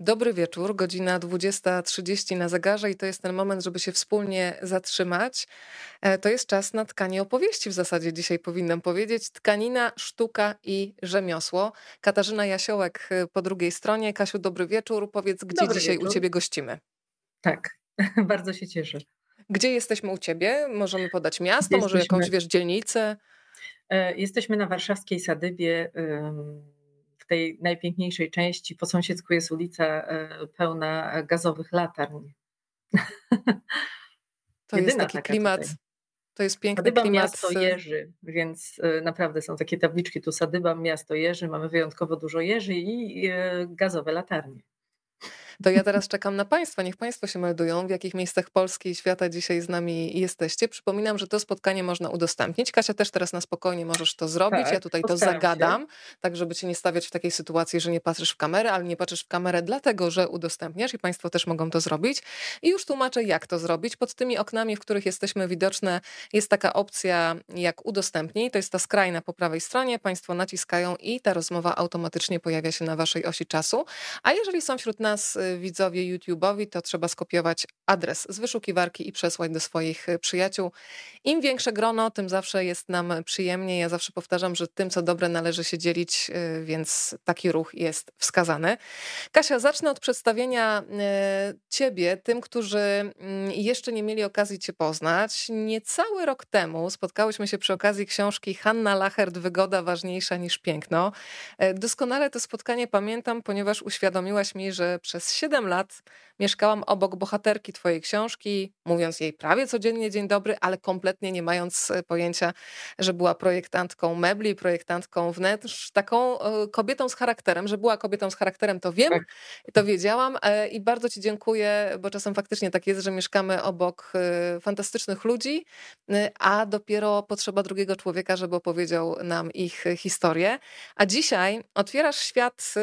Dobry wieczór, godzina 20.30 na zegarze i to jest ten moment, żeby się wspólnie zatrzymać. E, to jest czas na tkanie opowieści w zasadzie dzisiaj powinnam powiedzieć. Tkanina, sztuka i rzemiosło. Katarzyna Jasiołek e, po drugiej stronie. Kasiu, dobry wieczór. Powiedz, gdzie dobry dzisiaj wieczór. u ciebie gościmy? Tak, bardzo się cieszę. Gdzie jesteśmy u ciebie? Możemy podać miasto, jesteśmy... może jakąś, wiesz, dzielnicę? E, jesteśmy na warszawskiej Sadybie tej najpiękniejszej części po sąsiedzku jest ulica e, pełna gazowych latarni. To jest taki klimat. Tutaj. To jest piękny Sadyba klimat. miasto Jerzy, więc e, naprawdę są takie tabliczki tu Sadyba miasto Jerzy, mamy wyjątkowo dużo Jerzy i e, gazowe latarnie. To ja teraz czekam na Państwa. Niech Państwo się meldują, w jakich miejscach Polski i świata dzisiaj z nami jesteście. Przypominam, że to spotkanie można udostępnić. Kasia też teraz na spokojnie możesz to zrobić. Tak, ja tutaj to zagadam, się. tak żeby cię nie stawiać w takiej sytuacji, że nie patrzysz w kamerę, ale nie patrzysz w kamerę dlatego, że udostępniasz i Państwo też mogą to zrobić. I już tłumaczę, jak to zrobić. Pod tymi oknami, w których jesteśmy widoczne, jest taka opcja jak udostępnij. To jest ta skrajna po prawej stronie. Państwo naciskają i ta rozmowa automatycznie pojawia się na Waszej osi czasu. A jeżeli są wśród nas y, widzowie YouTube'owi, to trzeba skopiować adres z wyszukiwarki i przesłać do swoich y, przyjaciół. Im większe grono, tym zawsze jest nam przyjemnie. Ja zawsze powtarzam, że tym, co dobre, należy się dzielić, y, więc taki ruch jest wskazany. Kasia, zacznę od przedstawienia y, ciebie, tym, którzy mm, jeszcze nie mieli okazji cię poznać. Niecały rok temu spotkałyśmy się przy okazji książki Hanna Lachert Wygoda ważniejsza niż piękno. Doskonale to spotkanie pamiętam, ponieważ uświadomiłaś mi, że przez 7 lat mieszkałam obok bohaterki twojej książki, mówiąc jej prawie codziennie dzień dobry, ale kompletnie nie mając e, pojęcia, że była projektantką mebli, projektantką wnętrz, taką e, kobietą z charakterem, że była kobietą z charakterem, to wiem, tak. to wiedziałam e, i bardzo ci dziękuję, bo czasem faktycznie tak jest, że mieszkamy obok fantastycznych ludzi, a dopiero potrzeba drugiego człowieka, żeby opowiedział nam ich historię. A dzisiaj otwierasz świat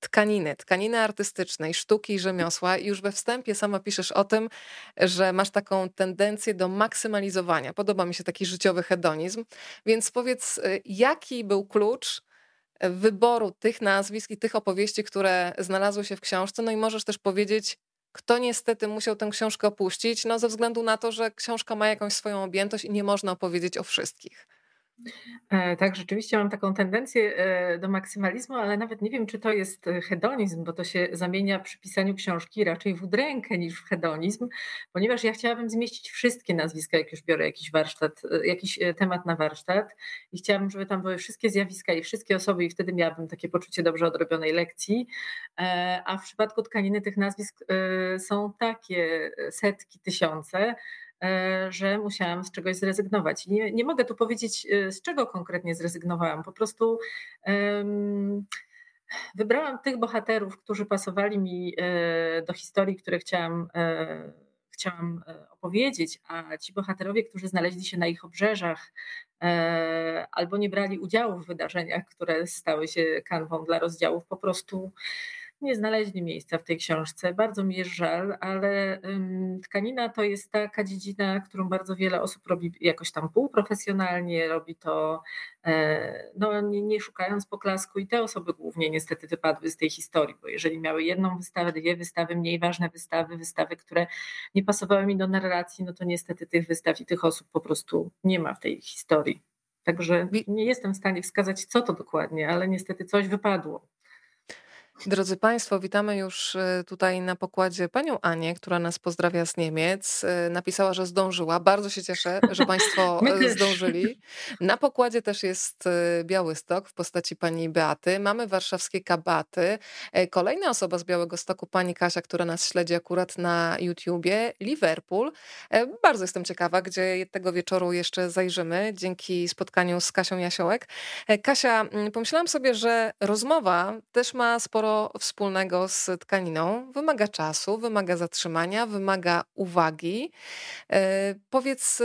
tkaniny, tkaniny artystycznej, sztuki i rzemiosła i już we wstępie sama piszesz o tym, że masz taką tendencję do maksymalizowania. Podoba mi się taki życiowy hedonizm. Więc powiedz, y, jaki był klucz wyboru tych nazwisk i tych opowieści, które znalazły się w książce? No i możesz też powiedzieć, kto niestety musiał tę książkę opuścić, no ze względu na to, że książka ma jakąś swoją objętość i nie można opowiedzieć o wszystkich. E, tak, rzeczywiście mam taką tendencję e, do maksymalizmu, ale nawet nie wiem, czy to jest e, hedonizm, bo to się zamienia przy pisaniu książki raczej w udrękę niż w hedonizm, ponieważ ja chciałabym zmieścić wszystkie nazwiska, jak już biorę jakiś warsztat, jakiś temat na warsztat i chciałabym, żeby tam były wszystkie zjawiska i wszystkie osoby i wtedy miałabym takie poczucie dobrze odrobionej lekcji, a w przypadku tkaniny tych nazwisk są takie setki, tysiące, że musiałam z czegoś zrezygnować. Nie, nie mogę tu powiedzieć, e, z czego konkretnie zrezygnowałam. Po prostu um, wybrałam tych bohaterów, którzy pasowali mi e, do historii, które chciałam, chciałam opowiedzieć, a ci bohaterowie, którzy znaleźli się na ich obrzeżach albo nie brali udziału w wydarzeniach, które stały się kanwą dla rozdziałów, po prostu nie znaleźli miejsca w tej książce. Bardzo mi jest żal, ale tkanina to jest taka dziedzina, którą bardzo wiele osób robi jakoś tam półprofesjonalnie, robi to e, no, nie, nie szukając poklasku i te osoby głównie niestety wypadły z tej historii, bo jeżeli miały jedną wystawę, dwie wystawy, mniej ważne wystawy, wystawy, które nie pasowały mi do narracji, no to niestety tych wystaw i tych osób po prostu nie ma w tej historii. Także nie jestem w stanie wskazać, co to dokładnie, ale niestety coś wypadło. Drodzy Państwo, witamy już e, tutaj na pokładzie panią Anię, która nas pozdrawia z Niemiec. E, napisała, że zdążyła. Bardzo się cieszę, że Państwo e, zdążyli. Na pokładzie też jest Białystok w postaci pani Beaty. Mamy warszawskie kabaty. Kolejna osoba z Białego Stoku, pani Kasia, która nas śledzi akurat na YouTubie, Liverpool. Bardzo jestem ciekawa, gdzie tego wieczoru jeszcze zajrzymy dzięki spotkaniu z Kasią Jasiołek. Kasia, pomyślałam sobie, że rozmowa też ma sporo sporo wspólnego z tkaniną. Wymaga czasu, wymaga zatrzymania, wymaga uwagi. E, powiedz,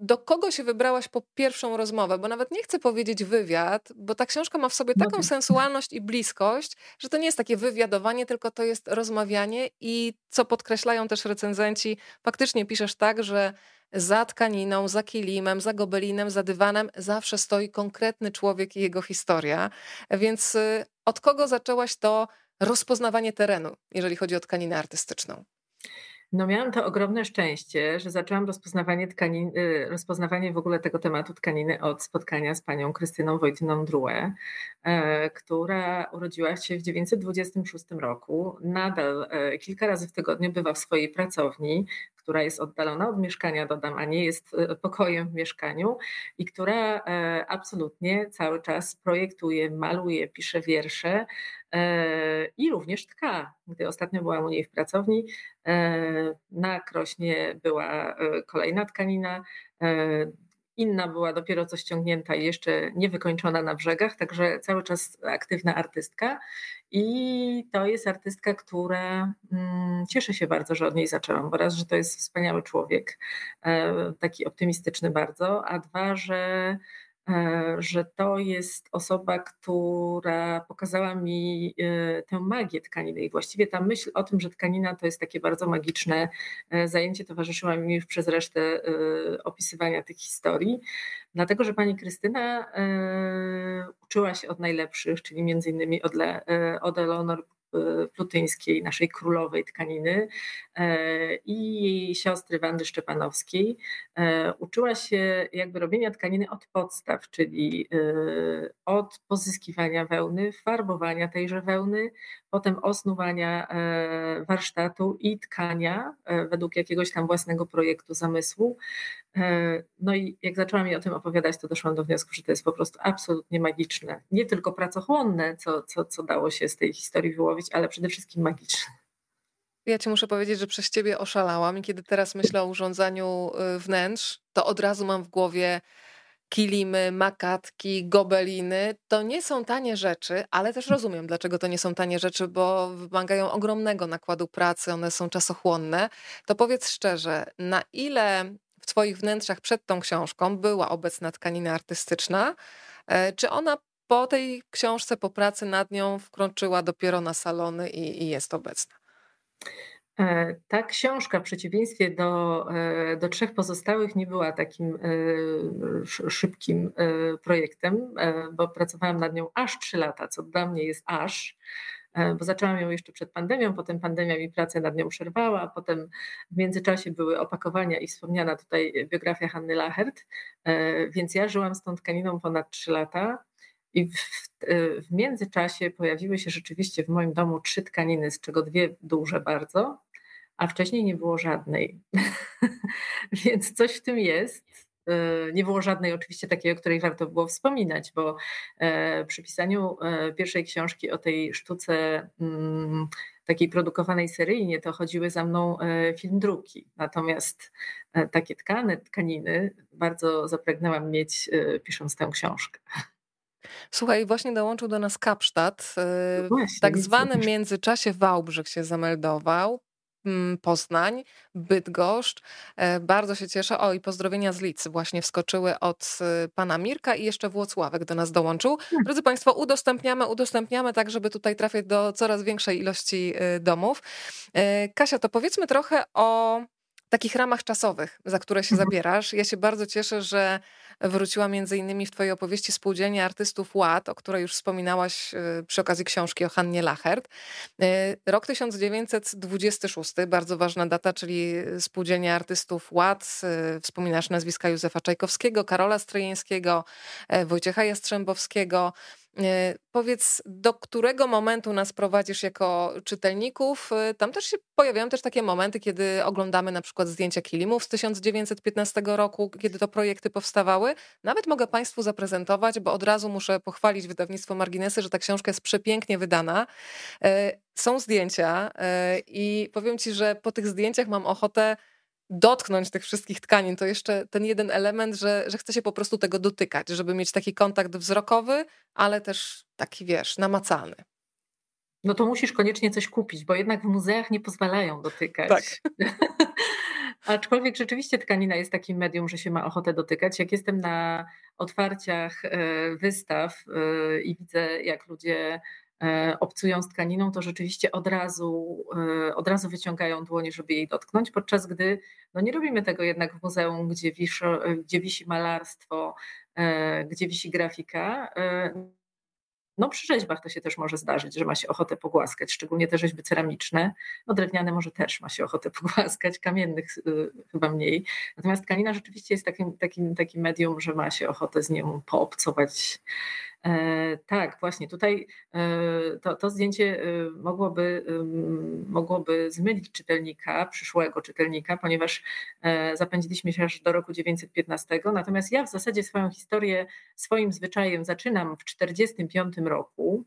do kogo się wybrałaś po pierwszą rozmowę? Bo nawet nie chcę powiedzieć wywiad, bo ta książka ma w sobie taką sensualność i bliskość, że to nie jest takie wywiadowanie, tylko to jest rozmawianie i co podkreślają też recenzenci, faktycznie piszesz tak, że za tkaniną, za kilimem, za gobelinem, za dywanem zawsze stoi konkretny człowiek i jego historia. Więc y, od kogo zaczęłaś to rozpoznawanie terenu, jeżeli chodzi o tkaninę artystyczną? No miałam to ogromne szczęście, że zaczęłam rozpoznawanie, tkanin, y, rozpoznawanie w ogóle tego tematu tkaniny od spotkania z panią Krystyną Wojtyną Druę, e, która urodziła się w 1926 roku. Nadal e, kilka razy w tygodniu bywa w swojej pracowni, która jest oddalona od mieszkania, dodam, a nie jest e, pokojem w mieszkaniu i która absolutnie cały czas projektuje, maluje, pisze wiersze i również tka. Gdy ostatnio byłam u niej w pracowni, E, na krośnie była e, kolejna tkanina, e, inna była dopiero co ściągnięta i jeszcze niewykończona na brzegach, także cały czas aktywna artystka. I to jest artystka, która mm, cieszę się bardzo, że od niej zaczęłam, bo raz, że to jest wspaniały człowiek, taki optymistyczny bardzo, a dwa, że E, że to jest osoba, która pokazała mi e, tę magię tkaniny. I właściwie ta myśl o tym, że tkanina to jest takie bardzo magiczne e, zajęcie towarzyszyła mi już przez resztę opisywania tych historii, dlatego że pani Krystyna uczyła się od najlepszych, czyli między innymi od, Le, od Eleonor plutyńskiej, naszej królowej tkaniny e, i jej siostry Wandy Szczepanowskiej. E, uczyła się jakby robienia tkaniny od podstaw, czyli e, od pozyskiwania wełny, farbowania tejże wełny, potem osnuwania warsztatu i tkania według jakiegoś tam własnego projektu, zamysłu. No i jak zaczęłam mi o tym opowiadać, to doszłam do wniosku, że to jest po prostu absolutnie magiczne. Nie tylko pracochłonne, co, co, co dało się z tej historii wyłowić, ale przede wszystkim magiczne. Ja ci muszę powiedzieć, że przez ciebie oszalałam i kiedy teraz myślę o urządzaniu y, wnętrz, to od razu mam w głowie kilimy, makatki, gobeliny. To nie są tanie rzeczy, ale też rozumiem, dlaczego to nie są tanie rzeczy, bo wymagają ogromnego nakładu pracy, one są czasochłonne. To powiedz szczerze, na ile w Twoich wnętrzach przed tą książką była obecna tkanina artystyczna? E, czy ona po tej książce, po pracy nad nią wkroczyła dopiero na salony i, i jest obecna? E, ta książka, w przeciwieństwie do, e, do trzech pozostałych, nie była takim szybkim projektem, bo pracowałam nad nią aż trzy lata, co dla mnie jest aż. E, bo zaczęłam ją jeszcze przed pandemią, potem pandemia mi pracę nad nią przerwała, potem w międzyczasie były opakowania i wspomniana tutaj biografia Hanny Lachert, e, więc ja żyłam z tą tkaniną ponad 3 lata i w, e, w międzyczasie pojawiły się rzeczywiście w moim domu trzy tkaniny, z czego dwie duże bardzo, a wcześniej nie było żadnej. Więc coś w tym jest. E, nie było żadnej oczywiście takiej, o której warto było wspominać, bo e, przy pisaniu pierwszej książki o tej sztuce mm, takiej produkowanej seryjnie, to chodziły za mną film druki. Natomiast takie tkane tkaniny bardzo zapragnęłam mieć, pisząc tę książkę. Słuchaj, właśnie dołączył do nas Kapsztad. W tak zwanym międzyczasie Wałbrzych się zameldował. Mm, Poznań, Bydgoszcz. E, bardzo się cieszę. O, i pozdrowienia z Licy właśnie wskoczyły od y, pana Mirka i jeszcze Włocławek do nas dołączył. Hmm. Drodzy Państwo, udostępniamy, udostępniamy tak, żeby tutaj trafiać do coraz większej ilości y, domów. E, Kasia, to powiedzmy trochę o takich ramach czasowych, za które się mhm. zabierasz. Ja się bardzo cieszę, że wróciła między innymi w twojej opowieści Spółdzielnia Artystów Ład, o której już wspominałaś y, przy okazji książki o Hannie Lachert. Y, rok 1926, bardzo ważna data, czyli Spółdzielnia Artystów Ład. Y, wspominasz nazwiska Józefa Czajkowskiego, Karola Stryjeńskiego, Wojciecha Jastrzębowskiego. E, powiedz, do którego momentu nas prowadzisz jako czytelników? E, tam też się pojawiają też takie momenty, kiedy oglądamy na przykład zdjęcia kilimów z 1915 roku, kiedy to projekty powstawały. Nawet mogę Państwu zaprezentować, bo od razu muszę pochwalić wydawnictwo Marginesy, że ta książka jest przepięknie wydana. E, są zdjęcia i powiem Ci, że po tych zdjęciach mam ochotę dotknąć tych wszystkich tkanin, to jeszcze ten jeden element, że, że chce się po prostu tego dotykać, żeby mieć taki kontakt wzrokowy, ale też taki, wiesz, namacalny. No to musisz koniecznie coś kupić, bo jednak w muzeach nie pozwalają dotykać. Tak. Aczkolwiek rzeczywiście tkanina jest takim medium, że się ma ochotę dotykać. Jak jestem na otwarciach e, wystaw e, i widzę, jak ludzie obcują z tkaniną, to rzeczywiście od razu, e, od razu wyciągają dłonie, żeby jej dotknąć, podczas gdy no nie robimy tego jednak w muzeum, gdzie, gdzie wisi malarstwo, e, gdzie wisi grafika. no przy rzeźbach to się też może zdarzyć, że ma się ochotę pogłaskać, szczególnie te rzeźby ceramiczne. No drewniane może też ma się ochotę pogłaskać, kamiennych chyba mniej. Natomiast tkanina rzeczywiście jest takim, takim, takim medium, że ma się ochotę z nią poobcować. E, tak, właśnie tutaj e, to, to zdjęcie e, mogłoby, mogłoby zmylić czytelnika, przyszłego czytelnika, ponieważ zapędziliśmy się aż do roku 915. Natomiast ja w zasadzie swoją historię, swoim zwyczajem zaczynam w 1945 roku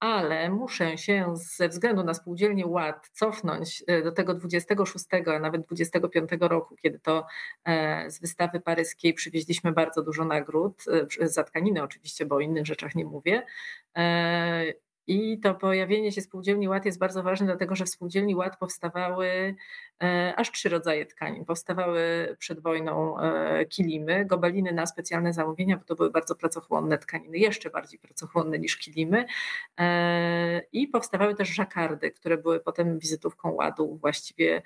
ale muszę się ze względu na spółdzielnię Ład cofnąć e, do tego 26, a nawet 25 roku, kiedy to e, z wystawy paryskiej przywieźliśmy bardzo dużo nagród, e, za tkaniny oczywiście, bo o innych rzeczach nie mówię. I to pojawienie się spółdzielni ład jest bardzo ważne, dlatego że w spółdzielni ład powstawały aż trzy rodzaje tkanin. Powstawały przed wojną e, kilimy, gobeliny na specjalne zamówienia, bo to były bardzo pracochłonne tkaniny, jeszcze bardziej pracochłonne niż kilimy. E, I powstawały też żakardy, które były potem wizytówką ładu właściwie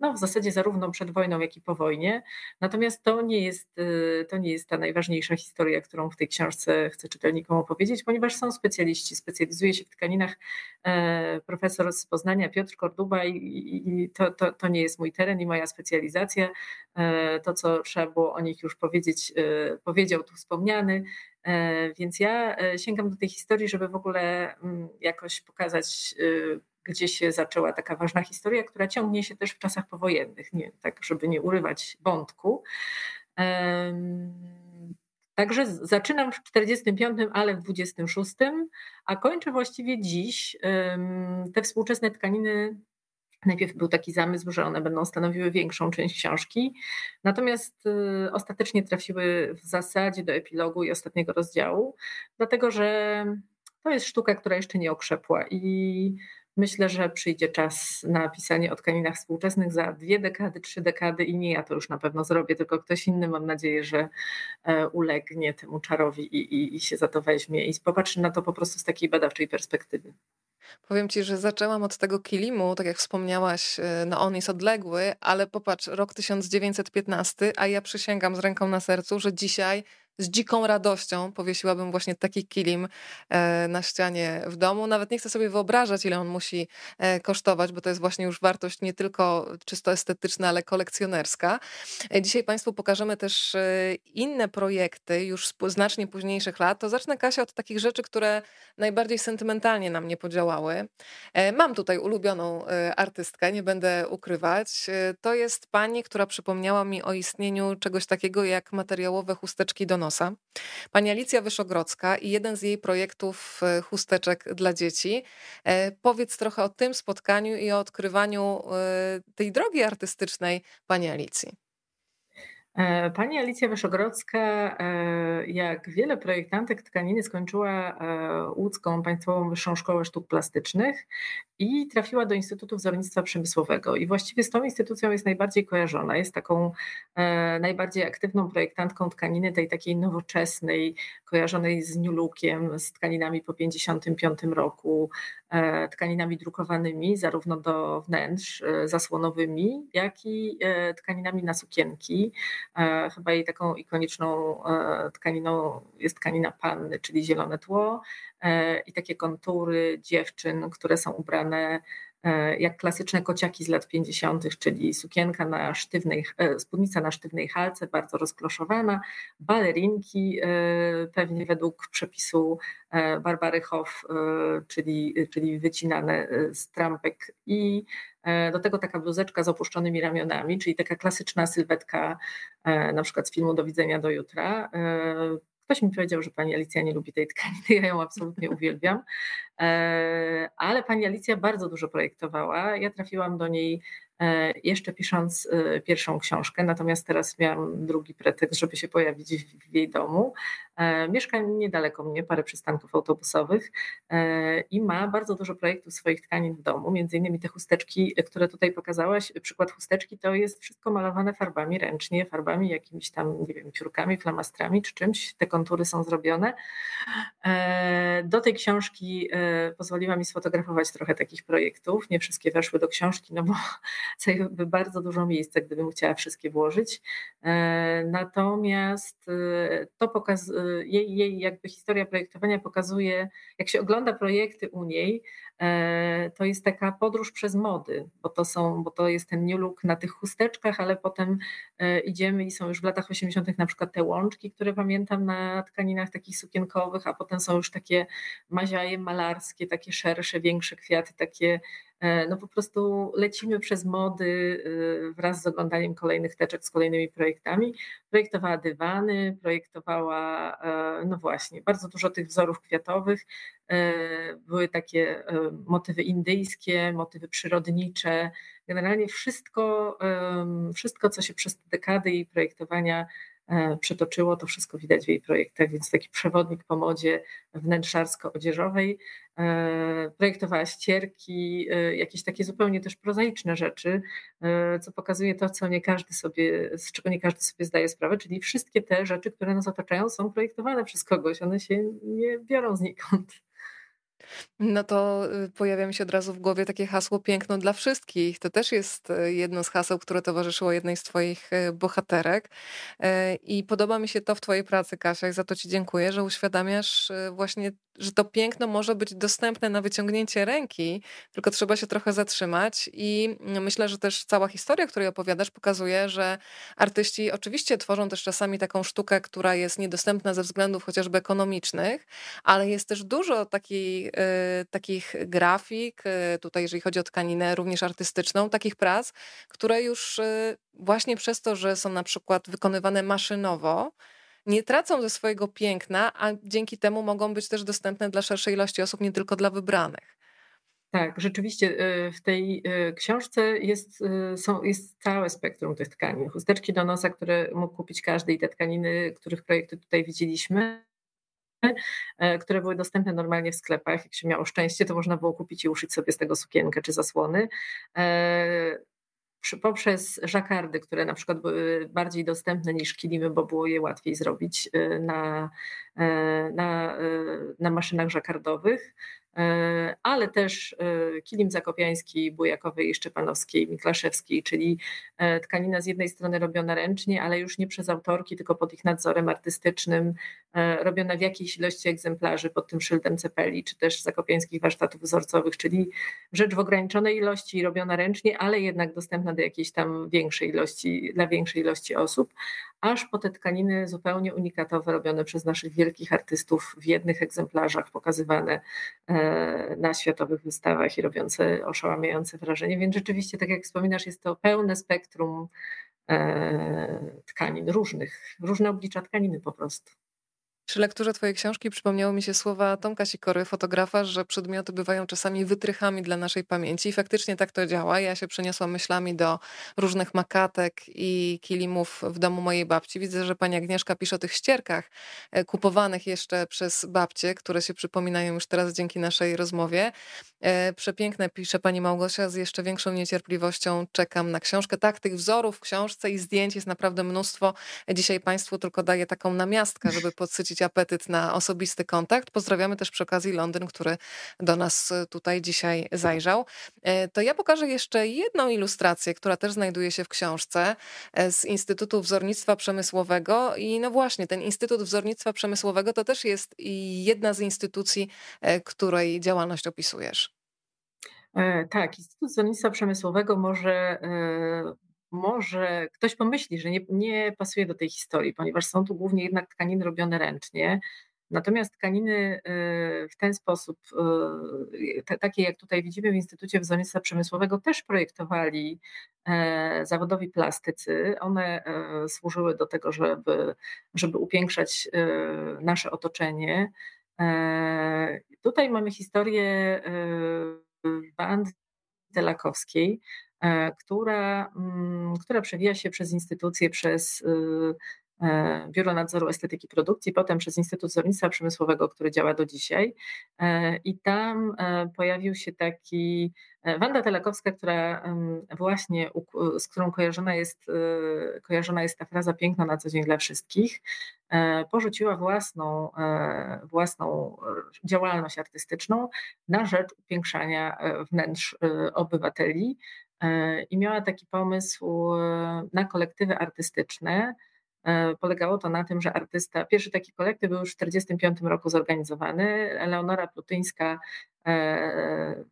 no, w zasadzie zarówno przed wojną, jak i po wojnie. Natomiast to nie jest, to nie jest ta najważniejsza historia, którą w tej książce chcę czytelnikom opowiedzieć, ponieważ są specjaliści specjalizuje się w tkaninach e, profesor z Poznania Piotr Korduba i, i to, to, to, nie jest mój teren i moja specjalizacja. E, to, co trzeba było o nich już powiedzieć, e, powiedział tu wspomniany. Więc ja sięgam do tej historii, żeby w ogóle mm, jakoś pokazać, gdzie się zaczęła taka ważna historia, która ciągnie się też w czasach powojennych, nie, tak żeby nie urywać wątku. Także zaczynam w 45, ale w 26, a kończę właściwie dziś. Te współczesne tkaniny Najpierw był taki zamysł, że one będą stanowiły większą część książki, natomiast y, ostatecznie trafiły w zasadzie do epilogu i ostatniego rozdziału, dlatego że to jest sztuka, która jeszcze nie okrzepła i Myślę, że przyjdzie czas na pisanie o tkaninach współczesnych za dwie dekady, trzy dekady i nie ja to już na pewno zrobię, tylko ktoś inny mam nadzieję, że e, ulegnie temu czarowi i, i, i się za to weźmie i popatrzy na to po prostu z takiej badawczej perspektywy. Powiem ci, że zaczęłam od tego kilimu, tak jak wspomniałaś, e, no on jest odległy, ale popatrz, rok 1915, a ja przysięgam z ręką na sercu, że dzisiaj z dziką radością powiesiłabym właśnie taki kilim e, na ścianie w domu. Nawet nie chcę sobie wyobrażać, ile on musi e, kosztować, bo to jest właśnie już wartość nie tylko czysto estetyczna, ale kolekcjonerska. E, dzisiaj Państwu pokażemy też inne projekty, już znacznie późniejszych lat. To zacznę, Kasia, od takich rzeczy, które najbardziej sentymentalnie na mnie podziałały. Mam tutaj ulubioną artystkę, nie będę ukrywać. To jest pani, która przypomniała mi o istnieniu czegoś takiego jak materiałowe chusteczki do nosa. Pani Alicja Wyszogrodzka i jeden z jej projektów e, chusteczek dla dzieci. E, powiedz trochę o tym spotkaniu i o odkrywaniu e, tej drogi artystycznej pani Alicji. E, pani Alicja Wyszogrodzka, e, jak wiele projektantek tkaniny, skończyła e, łódzką Państwową Wyższą Szkołę Sztuk Plastycznych i trafiła do Instytutu Wzornictwa Przemysłowego. I właściwie z tą instytucją jest najbardziej kojarzona. Jest taką najbardziej aktywną projektantką tkaniny, tej takiej nowoczesnej, kojarzonej z New Lookiem, z tkaninami po 1955 roku, tkaninami drukowanymi, zarówno do wnętrz zasłonowymi, jak i tkaninami na sukienki. E, chyba jej taką ikoniczną e, tkaniną jest tkanina panny, czyli zielone tło e, i takie kontury dziewczyn, które są ubrane jak klasyczne kociaki z lat 50., czyli sukienka na sztywnej, spódnica na sztywnej halce, bardzo rozkloszowana, balerinki, pewnie według przepisu Barbary Hoff, czyli, czyli wycinane z trampek i E, do tego taka bluzeczka z opuszczonymi ramionami, czyli taka klasyczna sylwetka e, na przykład z filmu Do widzenia do jutra. E, ktoś mi powiedział, że pani Alicja nie lubi tej tkaniny, ja ją absolutnie uwielbiam. Ale pani Alicja bardzo dużo projektowała. Ja trafiłam do niej E, jeszcze pisząc e, pierwszą książkę, natomiast teraz miałam drugi pretekst, żeby się pojawić w jej domu. E, mieszka niedaleko mnie, parę przystanków autobusowych i ma bardzo dużo projektów swoich tkanin w domu, między innymi te chusteczki, które tutaj pokazałaś. Przykład chusteczki to jest wszystko malowane farbami ręcznie, farbami jakimiś tam, nie wiem, piórkami, flamastrami czy czymś. Te kontury są zrobione. Do tej książki pozwoliła mi sfotografować trochę takich projektów. Nie wszystkie weszły do książki, no bo zajęłyby bardzo dużo miejsca, gdybym chciała wszystkie włożyć. Natomiast to pokaz, jej, jej jakby historia projektowania pokazuje, jak się ogląda projekty u niej, E, to jest taka podróż przez mody, bo to, są, bo to jest ten new look na tych chusteczkach, ale potem e, idziemy i są już w latach 80. na przykład te łączki, które pamiętam na tkaninach takich sukienkowych, a potem są już takie maziaje malarskie, takie szersze, większe kwiaty, takie no po prostu lecimy przez mody e, wraz z oglądaniem kolejnych teczek z kolejnymi projektami. Projektowała dywany, projektowała, e, no właśnie, bardzo dużo tych wzorów kwiatowych. Były takie motywy indyjskie, motywy przyrodnicze. Generalnie wszystko, wszystko co się przez dekady jej projektowania E, przetoczyło. To wszystko widać w jej projektach, więc taki przewodnik po modzie wnętrzarsko-odzieżowej. E, projektowała ścierki, e, jakieś takie zupełnie też prozaiczne rzeczy, co pokazuje to, co nie każdy sobie, z czego nie każdy sobie zdaje sprawę, czyli wszystkie te rzeczy, które nas otaczają, są projektowane przez kogoś. One się nie biorą znikąd. No to y, pojawia mi się od razu w głowie takie hasło piękno dla wszystkich. To też jest y, jedno z haseł, które towarzyszyło jednej z Twoich y, bohaterek. I podoba mi się to w Twojej pracy, Kasia, i za to Ci dziękuję, że uświadamiasz właśnie że to piękno może być dostępne na wyciągnięcie ręki, tylko trzeba się trochę zatrzymać. I myślę, że też cała historia, której opowiadasz, pokazuje, że artyści oczywiście tworzą też czasami taką sztukę, która jest niedostępna ze względów chociażby ekonomicznych, ale jest też dużo taki, y, takich grafik, y, tutaj jeżeli chodzi o tkaninę również artystyczną, takich prac, które już y, właśnie przez to, że są na przykład wykonywane maszynowo, nie tracą ze swojego piękna, a dzięki temu mogą być też dostępne dla szerszej ilości osób, nie tylko dla wybranych. Tak, rzeczywiście y, w tej y, książce jest, y, są, jest całe spektrum tych tkanin. Chusteczki do nosa, które mógł kupić każdy i te tkaniny, których projekty tutaj widzieliśmy, które były dostępne normalnie w sklepach. Jak się miało szczęście, to można było kupić i uszyć sobie z tego sukienkę czy zasłony. Poprzez żakardy, które na przykład były bardziej dostępne niż kilimy, bo było je łatwiej zrobić y, na, na, y, na maszynach żakardowych. E, ale też e, kilim zakopiański, bujakowej, szczepanowskiej, miklaszewskiej, czyli e, tkanina z jednej strony robiona ręcznie, ale już nie przez autorki, tylko pod ich nadzorem artystycznym, robiona w jakiejś ilości egzemplarzy pod tym szyldem cepeli, czy też zakopiańskich warsztatów wzorcowych, czyli rzecz w ograniczonej ilości, robiona ręcznie, ale jednak dostępna do jakiejś tam większej ilości, dla większej ilości osób, aż po te tkaniny zupełnie unikatowe, robione przez naszych wielkich artystów w jednych egzemplarzach, pokazywane e, na światowych wystawach i robiące oszałamiające wrażenie. Więc rzeczywiście, tak jak wspominasz, jest to pełne spektrum e, tkanin różnych, różne oblicza tkaniny po prostu. Przy lekturze twojej książki przypomniało mi się słowa Tomka Sikory, fotografa, że przedmioty bywają czasami wytrychami dla naszej pamięci i faktycznie tak to działa. Ja się przeniosłam myślami do różnych makatek i kilimów w domu mojej babci. Widzę, że pani Agnieszka pisze o tych ścierkach e, kupowanych jeszcze przez babcie, które się przypominają już teraz dzięki naszej rozmowie. E, przepiękne pisze pani Małgosia, z jeszcze większą niecierpliwością czekam na książkę. Tak, tych wzorów w książce i zdjęć jest naprawdę mnóstwo. Dzisiaj państwu tylko daję taką namiastkę, żeby podsycić apetyt na osobisty kontakt. Pozdrawiamy też przy okazji Londyn, który do nas e, tutaj dzisiaj zajrzał. E, to ja pokażę jeszcze jedną ilustrację, która też znajduje się w książce e, z Instytutu Wzornictwa Przemysłowego. I no właśnie, ten Instytut Wzornictwa Przemysłowego to też jest jedna z instytucji, której działalność opisujesz. Tak, Instytut Wzornictwa Przemysłowego może może ktoś pomyśli, że nie, nie pasuje do tej historii, ponieważ są tu głównie jednak tkaniny robione ręcznie. Natomiast tkaniny y, w ten sposób, y, takie jak tutaj widzimy w Instytucie Wzornictwa Przemysłowego, też projektowali e, zawodowi plastycy. One e, służyły do tego, żeby, żeby upiększać e, nasze otoczenie. Tutaj mamy historię Wandy Telakowskiej, E, która, mm, która przewija się przez instytucje, przez y, e, Biuro Nadzoru Estetyki Produkcji, potem przez Instytut Wzornictwa Przemysłowego, który działa do dzisiaj. E, I tam pojawił się taki Wanda Telekowska, która właśnie, z którą kojarzona jest, kojarzona jest ta fraza piękna na co dzień dla wszystkich, porzuciła własną, własną działalność artystyczną na rzecz upiększania wnętrz obywateli i miała taki pomysł na kolektywy artystyczne, E, polegało to na tym, że artysta, pierwszy taki kolektyw był już w 1945 roku zorganizowany. Eleonora Plutyńska e,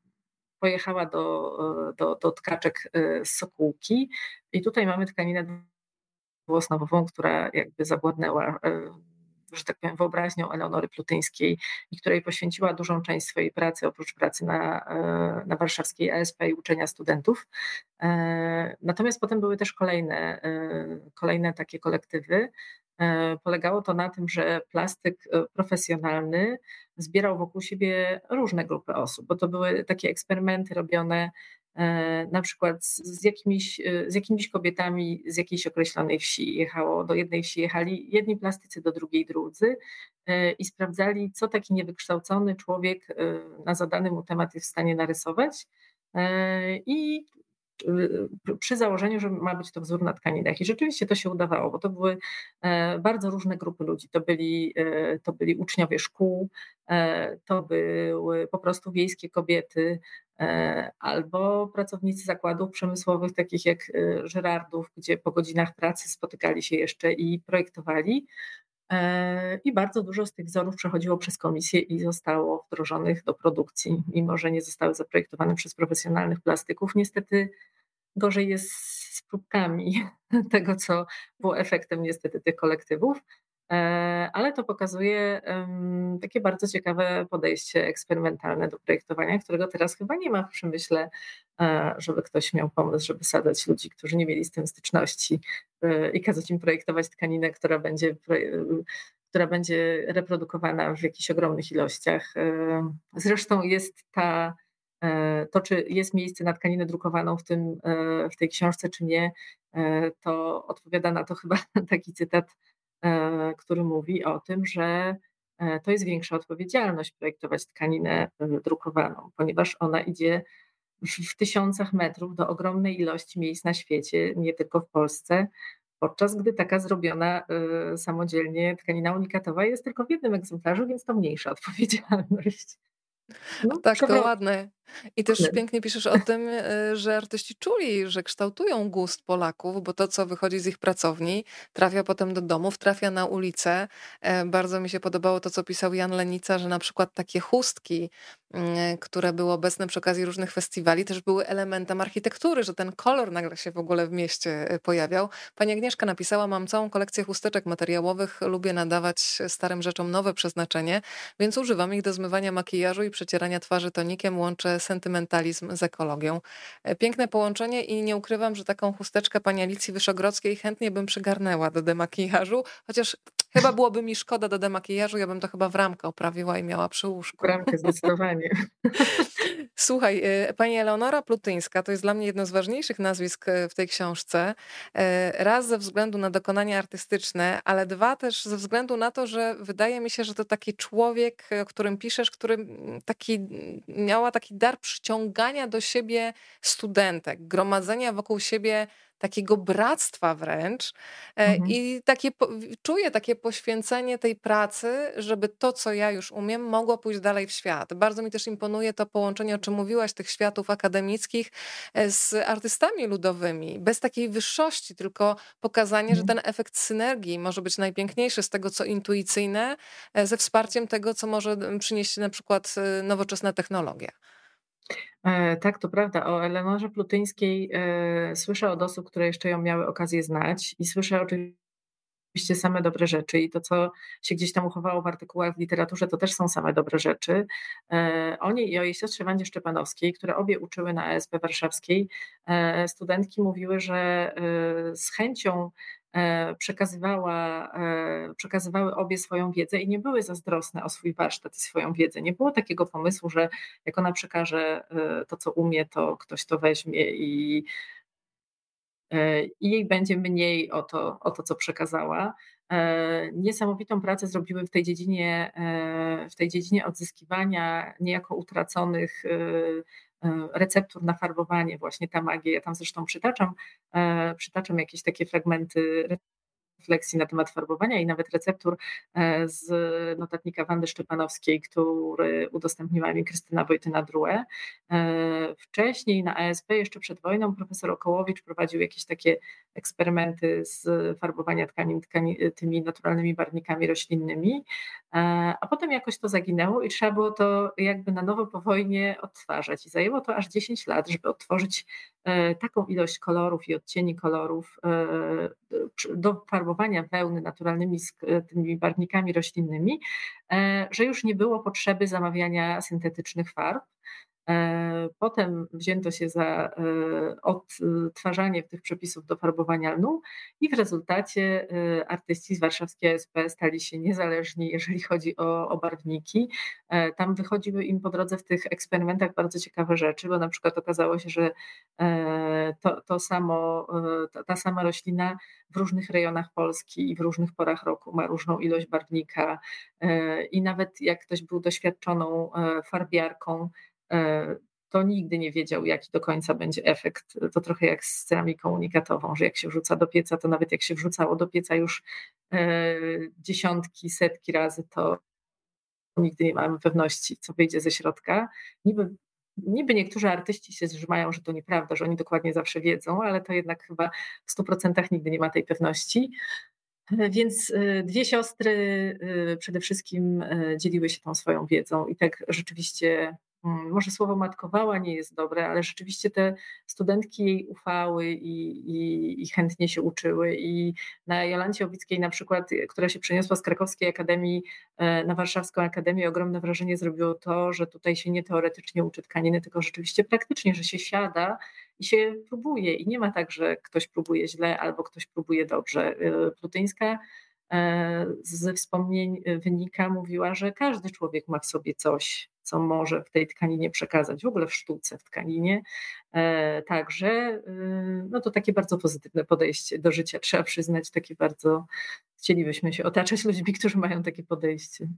pojechała do, do, do tkaczek e, z Sokółki i tutaj mamy tkaninę dwuosnowową, która jakby zawładnęła że tak powiem, wyobraźnią Eleonory Plutyńskiej i której poświęciła dużą część swojej pracy, oprócz pracy na, e, na warszawskiej ESP i uczenia studentów. E, natomiast potem były też kolejne, e, kolejne takie kolektywy. Polegało to na tym, że plastyk profesjonalny zbierał wokół siebie różne grupy osób, bo to były takie eksperymenty robione na przykład z jakimiś, e, z jakimiś kobietami z jakiejś określonej wsi jechało, do jednej wsi jechali jedni plastycy, do drugiej drudzy e, i sprawdzali, co taki niewykształcony człowiek na zadany mu temat jest w stanie narysować. I przy założeniu, że ma być to wzór na tkaninach. I rzeczywiście to się udawało, bo to były bardzo różne grupy ludzi. To byli, to byli uczniowie szkół, to były po prostu wiejskie kobiety, E, albo pracownicy zakładów przemysłowych, takich jak e, Żyrardów, gdzie po godzinach pracy spotykali się jeszcze i projektowali. E, I bardzo dużo z tych wzorów przechodziło przez komisję i zostało wdrożonych do produkcji, mimo że nie zostały zaprojektowane przez profesjonalnych plastyków. Niestety gorzej jest z próbkami tego, co było efektem niestety tych kolektywów. E, ale to pokazuje takie bardzo ciekawe podejście eksperymentalne do projektowania, którego teraz chyba nie ma w przemyśle, e, żeby ktoś miał pomysł, żeby sadzać ludzi, którzy nie mieli z tym styczności e, i kazać im projektować tkaninę, która będzie, która będzie reprodukowana w jakichś ogromnych ilościach. Zresztą jest ta to, czy jest miejsce na tkaninę drukowaną w, tym, w tej książce, czy nie, to odpowiada na to chyba taki cytat który mówi o tym, że e, to jest większa odpowiedzialność projektować tkaninę e, drukowaną, ponieważ ona idzie w tysiącach metrów do ogromnej ilości miejsc na świecie, nie tylko w Polsce, podczas gdy taka zrobiona samodzielnie tkanina unikatowa jest tylko w jednym egzemplarzu, więc to mniejsza odpowiedzialność. No, tak, to ładne. I też pięknie piszesz o tym, e, że artyści czuli, że kształtują gust Polaków, bo to, co wychodzi z ich pracowni, trafia potem do domów, trafia na ulicę. E, bardzo mi się podobało to, co pisał Jan Lenica, że na przykład takie chustki, mm, które były obecne przy okazji różnych festiwali, też były elementem architektury, że ten kolor nagle się w ogóle w mieście e, pojawiał. Pani Agnieszka napisała, mam całą kolekcję chusteczek materiałowych, lubię nadawać starym rzeczom nowe przeznaczenie, więc używam ich do zmywania makijażu i przecierania twarzy tonikiem, łączę sentymentalizm z ekologią. E, piękne połączenie i nie ukrywam, że taką chusteczkę pani Alicji Wyszogrodzkiej chętnie bym przygarnęła do demakijażu, chociaż chyba byłoby mi szkoda do demakijażu, ja bym to chyba w ramkę oprawiła i miała przy łóżku. W ramkę zdecydowanie. Słuchaj, e, pani Eleonora Plutyńska to jest dla mnie jedno z ważniejszych nazwisk e, w tej książce. Raz ze względu na dokonania artystyczne, ale dwa też ze względu na to, że wydaje mi się, że to taki człowiek, o którym piszesz, który taki miała taki dar dar przyciągania do siebie studentek, gromadzenia wokół siebie takiego bractwa wręcz e, mhm. i takie, czuję takie poświęcenie tej pracy, żeby to, co ja już umiem, mogło pójść dalej w świat. Bardzo mi też imponuje to połączenie, o czym mówiłaś, tych światów akademickich e, z artystami ludowymi, bez takiej wyższości, tylko pokazanie, mhm. że ten efekt synergii może być najpiękniejszy z tego, co intuicyjne, e, ze wsparciem tego, co może przynieść na przykład nowoczesna technologia. E, tak, to prawda. O Eleonorze Plutyńskiej e, słyszę od osób, które jeszcze ją miały okazję znać i słyszę oczywiście same dobre rzeczy i to, co się gdzieś tam uchowało w artykułach w literaturze, to też są same dobre rzeczy. E, o niej i o jej siostrze Wandzie Szczepanowskiej, które obie uczyły na ESP warszawskiej, studentki mówiły, że z chęcią przekazywała, e, przekazywały obie swoją wiedzę i nie były zazdrosne o swój warsztat i swoją wiedzę. Nie było takiego pomysłu, że jak ona przekaże e, to, co umie, to ktoś to weźmie i, i jej będzie mniej o to, o to, co przekazała. Niesamowitą pracę zrobiły w tej dziedzinie, w tej dziedzinie odzyskiwania niejako utraconych receptur na farbowanie, właśnie ta magia. Ja tam zresztą przytaczam, przytaczam jakieś takie fragmenty refleksji na temat farbowania i nawet receptur e, z notatnika Wandy Szczepanowskiej, który udostępniła mi Krystyna Wojtyna-Drue. E, wcześniej na ASP, jeszcze przed wojną, profesor Okołowicz prowadził jakieś takie eksperymenty z farbowania tkanin, tkanin tymi naturalnymi barwnikami roślinnymi, e, a potem jakoś to zaginęło i trzeba było to jakby na nowo po wojnie odtwarzać. I zajęło to aż 10 lat, żeby odtworzyć taką ilość kolorów i odcieni kolorów do farbowania wełny naturalnymi tymi barwnikami roślinnymi, że już nie było potrzeby zamawiania syntetycznych farb. E, potem wzięto się za e, odtwarzanie tych przepisów do farbowania lnu i w rezultacie e, artyści z warszawskiej SP stali się niezależni, jeżeli chodzi o, o barwniki. Tam wychodziły im po drodze w tych eksperymentach bardzo ciekawe rzeczy, bo na przykład okazało się, że to, to samo, ta, sama roślina w różnych rejonach Polski i w różnych porach roku ma różną ilość barwnika i nawet jak ktoś był doświadczoną farbiarką, to nigdy nie wiedział, jaki do końca będzie efekt. To trochę jak z ceramiką unikatową, że jak się wrzuca do pieca, to nawet jak się wrzucało do pieca już e, dziesiątki, setki razy, to nigdy nie mamy pewności, co wyjdzie ze środka. Niby, niby niektórzy artyści się zrzymają, że to nieprawda, że oni dokładnie zawsze wiedzą, ale to jednak chyba w 100% nigdy nie ma tej pewności. E, więc dwie siostry przede wszystkim dzieliły się tą swoją wiedzą i tak rzeczywiście może słowo matkowała nie jest dobre, ale rzeczywiście te studentki jej ufały i, i, i, chętnie się uczyły. I na Jolancie Owickiej na przykład, która się przeniosła z krakowskiej akademii e, na warszawską akademię, ogromne wrażenie zrobiło to, że tutaj się nie teoretycznie uczy tkaniny, tylko rzeczywiście praktycznie, że się siada i się próbuje. I nie ma tak, że ktoś próbuje źle albo ktoś próbuje dobrze. E, Plutyńska ze wspomnień wynika, mówiła, że każdy człowiek ma w sobie coś, co może w tej tkaninie przekazać, w ogóle w sztuce, w tkaninie. E, także y, no to takie bardzo pozytywne podejście do życia, trzeba przyznać, takie bardzo chcielibyśmy się otaczać ludźmi, którzy mają takie podejście.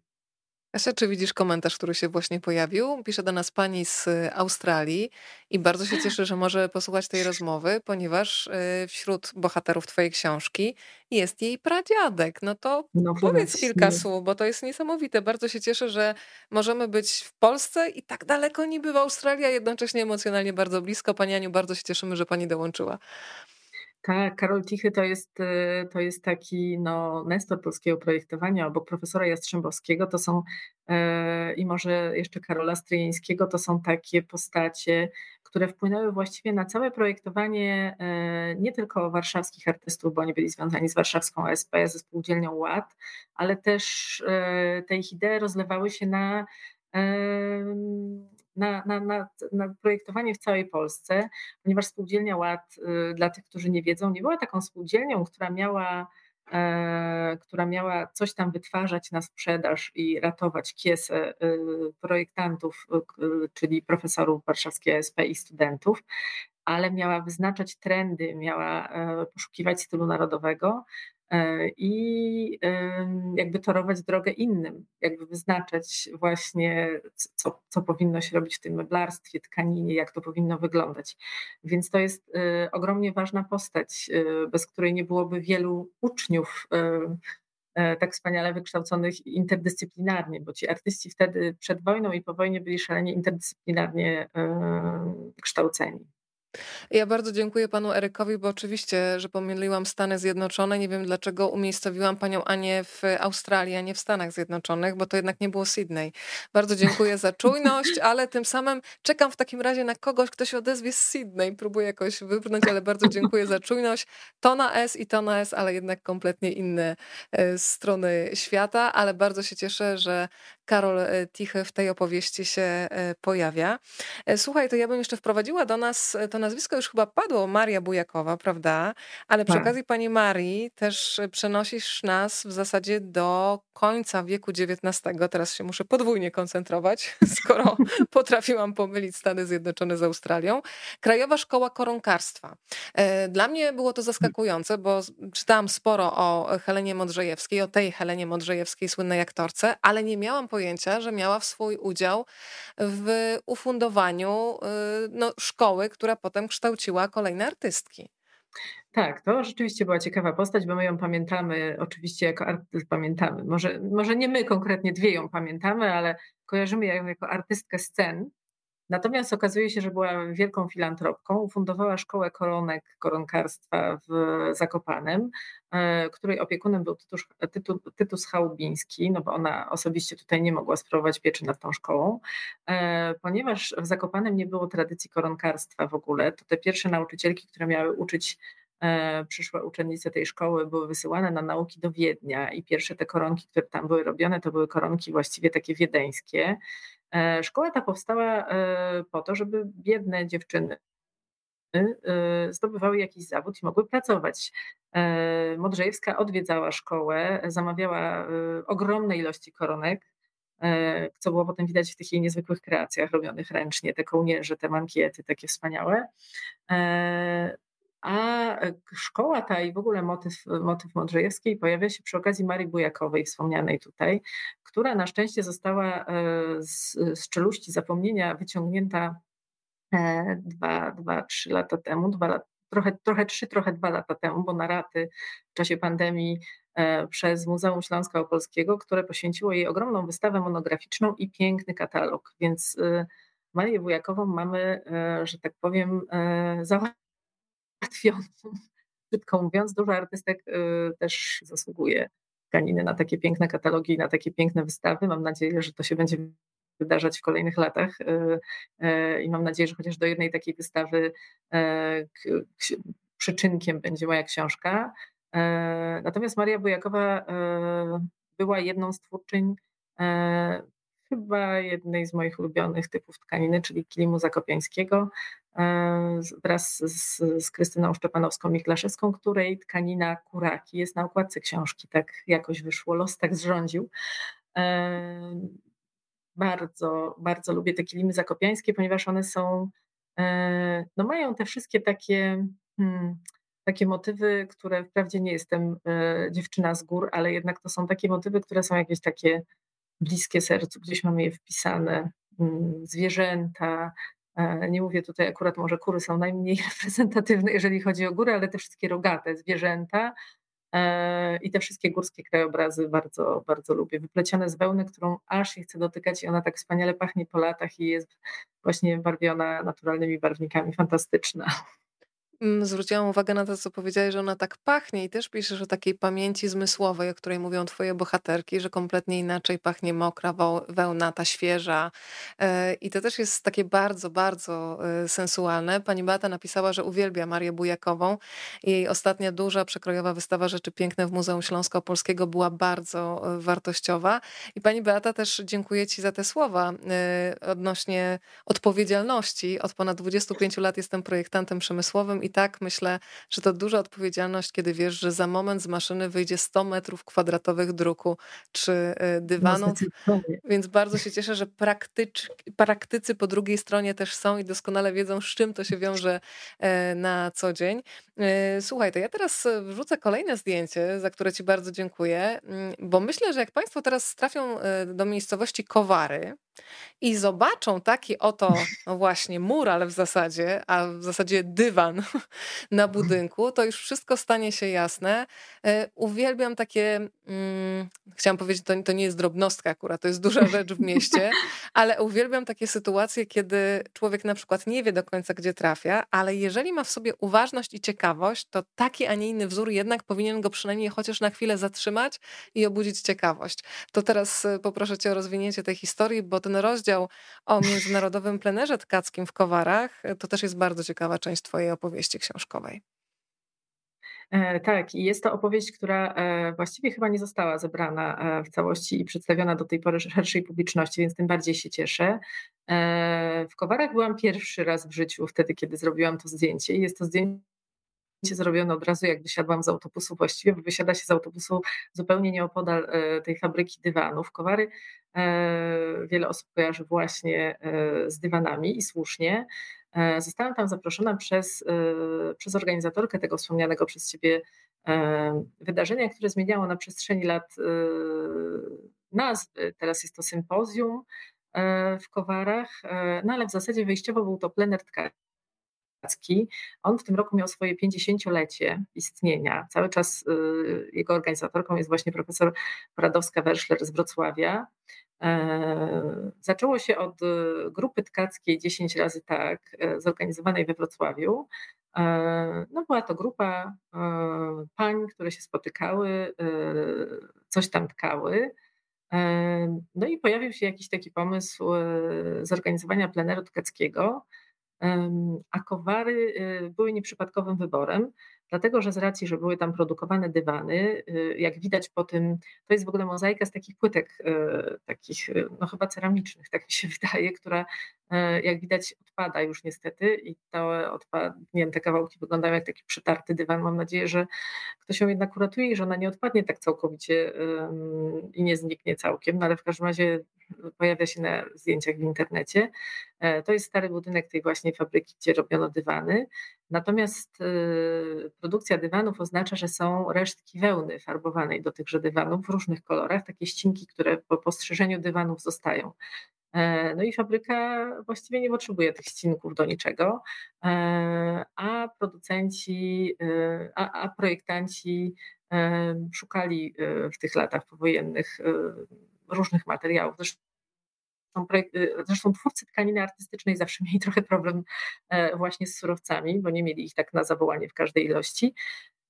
Asia, czy widzisz komentarz, który się właśnie pojawił? Pisze do nas pani z Australii i bardzo się cieszę, że może posłuchać tej rozmowy, ponieważ y, wśród bohaterów twojej książki jest jej pradziadek. No to no, powiedz kilka słów, bo to jest niesamowite. Bardzo się cieszę, że możemy być w Polsce i tak daleko niby w Australii, a jednocześnie emocjonalnie bardzo blisko. Pani Aniu, bardzo się cieszymy, że pani dołączyła. Tak, Karol Tichy to jest, y, to jest taki no, nestor polskiego projektowania, obok profesora Jastrzębowskiego to są e, i może jeszcze Karola Stryjeńskiego, to są takie postacie, które wpłynęły właściwie na całe projektowanie e, nie tylko warszawskich artystów, bo oni byli związani z warszawską OSP, ze spółdzielnią Ład, ale też e, te ich idee rozlewały się na na, na, na, na, projektowanie w całej Polsce, ponieważ spółdzielnia Ład, y, dla tych, którzy nie wiedzą, nie była taką spółdzielnią, która miała, e, która miała coś tam wytwarzać na sprzedaż i ratować kiesę y, projektantów, y, czyli profesorów warszawskiej ASP i studentów, ale miała wyznaczać trendy, miała e, poszukiwać stylu narodowego, i jakby torować drogę innym, jakby wyznaczać właśnie, co, co powinno się robić w tym meblarstwie, tkaninie, jak to powinno wyglądać. Więc to jest e, ogromnie ważna postać, e, bez której nie byłoby wielu uczniów tak wspaniale wykształconych interdyscyplinarnie, bo ci artyści wtedy przed wojną i po wojnie byli szalenie interdyscyplinarnie kształceni. Ja bardzo dziękuję panu Erykowi, bo oczywiście, że pomyliłam Stany Zjednoczone. Nie wiem, dlaczego umiejscowiłam panią Anię w Australii, a nie w Stanach Zjednoczonych, bo to jednak nie było Sydney. Bardzo dziękuję za czujność, ale tym samym czekam w takim razie na kogoś, kto się odezwie z Sydney. Próbuję jakoś wybrnąć, ale bardzo dziękuję za czujność. To na S i to na S, ale jednak kompletnie inne e, strony świata, ale bardzo się cieszę, że Karol e, Tichy w tej opowieści się e, pojawia. Słuchaj, to ja bym jeszcze wprowadziła do nas to nazwisko już chyba padło, Maria Bujakowa, prawda? Ale przy tak. okazji pani Marii też przenosisz nas w zasadzie do końca wieku XIX. Teraz się muszę podwójnie koncentrować, skoro potrafiłam pomylić Stany Zjednoczone z Australią. Krajowa Szkoła Koronkarstwa. E, dla mnie było to zaskakujące, bo czytałam sporo o Helenie Modrzejewskiej, o tej Helenie Modrzejewskiej, słynnej aktorce, ale nie miałam pojęcia, pojęcia, że miała w swój udział w ufundowaniu no, szkoły, która potem kształciła kolejne artystki. Tak, to rzeczywiście była ciekawa postać, bo my ją pamiętamy oczywiście jako artystkę, pamiętamy, może, może nie my konkretnie dwie ją pamiętamy, ale kojarzymy ją jako artystkę scen, Natomiast okazuje się, że była wielką filantropką. Ufundowała szkołę koronek, koronkarstwa w Zakopanem, e, której opiekunem był Tytus, Tytus, Tytus Chałubiński, no bo ona osobiście tutaj nie mogła sprawować pieczy nad tą szkołą. E, ponieważ w Zakopanem nie było tradycji koronkarstwa w ogóle, to te pierwsze nauczycielki, które miały uczyć przyszłe uczennice tej szkoły były wysyłane na nauki do Wiednia i pierwsze te koronki, które tam były robione, to były koronki właściwie takie wiedeńskie. E, szkoła ta powstała e, po to, żeby biedne dziewczyny e, zdobywały jakiś zawód i mogły pracować. Modrzejewska odwiedzała szkołę, zamawiała ogromne ilości koronek, co było potem widać w tych jej niezwykłych kreacjach robionych ręcznie, te kołnierze, te mankiety takie wspaniałe. A e, szkoła ta i w ogóle motyw, motyw Modrzejewskiej pojawia się przy okazji Marii Bujakowej, wspomnianej tutaj, która na szczęście została e, z, z czeluści zapomnienia wyciągnięta e, dwa, dwa, trzy lata temu, dwa trochę, trochę trzy, trochę dwa lata temu, bo na raty w czasie pandemii przez Muzeum Śląska Opolskiego, które poświęciło jej ogromną wystawę monograficzną i piękny katalog. Więc Marię Wujakową mamy, że tak powiem, załatwioną. Krótko mówiąc, dużo artystek y, też zasługuje tkaniny na takie piękne katalogi, na takie piękne wystawy. Mam nadzieję, że to się będzie wydarzać w kolejnych latach y, y, i mam nadzieję, że chociaż do jednej takiej wystawy przyczynkiem będzie moja książka. Natomiast Maria Bujakowa była jedną z twórczyń chyba jednej z moich ulubionych typów tkaniny, czyli kilimu zakopiańskiego, wraz z, z Krystyną Szczepanowską-Miklaszewską, której tkanina kuraki jest na okładce książki. Tak jakoś wyszło, los tak zrządził. E, bardzo, bardzo lubię te kilimy zakopiańskie, ponieważ one są, e, no mają te wszystkie takie... Hmm, takie motywy, które wprawdzie nie jestem dziewczyna z gór, ale jednak to są takie motywy, które są jakieś takie bliskie sercu, gdzieś mamy je wpisane, mm, zwierzęta. E, nie mówię tutaj akurat, może kury są najmniej reprezentatywne, jeżeli chodzi o góry, ale te wszystkie rogate zwierzęta e, i te wszystkie górskie krajobrazy bardzo, bardzo lubię. Wyplecione z wełny, którą aż się chce dotykać i ona tak wspaniale pachnie po latach i jest właśnie barwiona naturalnymi barwnikami. Fantastyczna. Mm, zwróciłam uwagę na to, co powiedziałeś, że ona tak pachnie i też piszesz o takiej pamięci zmysłowej, o której mówią twoje bohaterki, że kompletnie inaczej pachnie mokra wełna, ta świeża. E, I to też jest takie bardzo, bardzo e, sensualne. Pani Beata napisała, że uwielbia Marię Bujakową. Jej ostatnia duża, przekrojowa wystawa Rzeczy Piękne w Muzeum Śląsko-Polskiego była bardzo e, wartościowa. I pani Beata też dziękuję ci za te słowa odnośnie odpowiedzialności. Od ponad 25 lat jestem projektantem przemysłowym i i tak myślę, że to duża odpowiedzialność, kiedy wiesz, że za moment z maszyny wyjdzie 100 metrów kwadratowych druku czy y, dywanu. No, Więc bardzo się cieszę, że praktycz, praktycy po drugiej stronie też są i doskonale wiedzą, z czym to się wiąże e, na co dzień. E, słuchaj, to ja teraz wrzucę kolejne zdjęcie, za które Ci bardzo dziękuję, mm, bo myślę, że jak Państwo teraz trafią e, do miejscowości Kowary, i zobaczą taki oto no właśnie mural w zasadzie, a w zasadzie dywan na budynku, to już wszystko stanie się jasne. E, uwielbiam takie, hmm, chciałam powiedzieć, to, to nie jest drobnostka akurat, to jest duża rzecz w mieście, ale uwielbiam takie sytuacje, kiedy człowiek na przykład nie wie do końca, gdzie trafia, ale jeżeli ma w sobie uważność i ciekawość, to taki, a nie inny wzór jednak powinien go przynajmniej chociaż na chwilę zatrzymać i obudzić ciekawość. To teraz e, poproszę cię o rozwinięcie tej historii, bo ten rozdział o międzynarodowym plenerze tkackim w Kowarach to też jest bardzo ciekawa część twojej opowieści książkowej. E, tak, i jest to opowieść, która e, właściwie chyba nie została zebrana e, w całości i przedstawiona do tej pory szerszej publiczności, więc tym bardziej się cieszę. W Kowarach byłam pierwszy raz w życiu, wtedy, kiedy zrobiłam to zdjęcie. Jest to zdjęcie zrobione od razu, jak wysiadłam z autobusu właściwie, bo wysiada się z autobusu zupełnie nieopodal tej fabryki dywanów. Kowary wiele osób kojarzy właśnie z dywanami i słusznie. E, zostałam tam zaproszona przez, e, przez organizatorkę tego wspomnianego przez Ciebie e, wydarzenia, które zmieniało na przestrzeni lat nazwy. Teraz jest to sympozjum w Kowarach, no ale w zasadzie wyjściowo był to plener. On w tym roku miał swoje 50-lecie istnienia. Cały czas jego organizatorką jest właśnie profesor Radowska-Werszler z Wrocławia. Zaczęło się od grupy tkackiej 10 razy tak, zorganizowanej we Wrocławiu. E, no była to grupa e, pań, które się spotykały, e, coś tam tkały. No i pojawił się jakiś taki pomysł zorganizowania pleneru tkackiego, a kowary były nieprzypadkowym wyborem dlatego że z racji, że były tam produkowane dywany, y, jak widać po tym, to jest w ogóle mozaika z takich płytek, y, takich y, no chyba ceramicznych, tak mi się wydaje, która jak widać odpada już niestety i to odpad, nie wiem, te kawałki wyglądają jak taki przetarty dywan. Mam nadzieję, że ktoś ją jednak uratuje i że ona nie odpadnie tak całkowicie i nie zniknie całkiem, no ale w każdym razie pojawia się na zdjęciach w internecie. E, to jest stary budynek tej właśnie fabryki, gdzie robiono dywany. Natomiast y, produkcja dywanów oznacza, że są resztki wełny farbowanej do tychże dywanów w różnych kolorach, takie ścinki, które po postrzeżeniu dywanów zostają. E, no i fabryka właściwie nie potrzebuje tych ścinków do niczego, e, a producenci, a, a projektanci szukali w tych latach powojennych różnych materiałów. Zresztą Zresztą twórcy tkaniny artystycznej zawsze mieli trochę problem e, właśnie z surowcami, bo nie mieli ich tak na zawołanie w każdej ilości.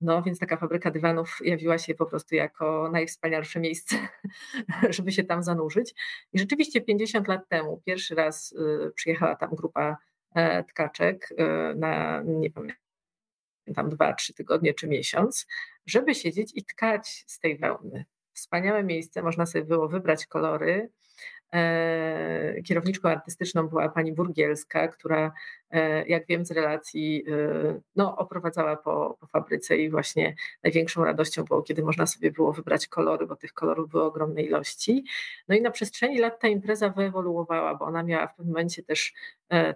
No więc taka fabryka dywanów jawiła się po prostu jako najwspanialsze miejsce, żeby się tam zanurzyć. I rzeczywiście 50 lat temu pierwszy raz y, przyjechała tam grupa e, tkaczek e, na, nie pamiętam, dwa, trzy tygodnie czy miesiąc, żeby siedzieć i tkać z tej wełny. Wspaniałe miejsce, można sobie było wybrać kolory, kierowniczką artystyczną była pani Burgielska, która, e, jak wiem z relacji, e, no, oprowadzała po, po fabryce i właśnie największą radością było, kiedy można sobie było wybrać kolory, bo tych kolorów było ogromnej ilości. No i na przestrzeni lat ta impreza wyewoluowała, bo ona miała w pewnym momencie też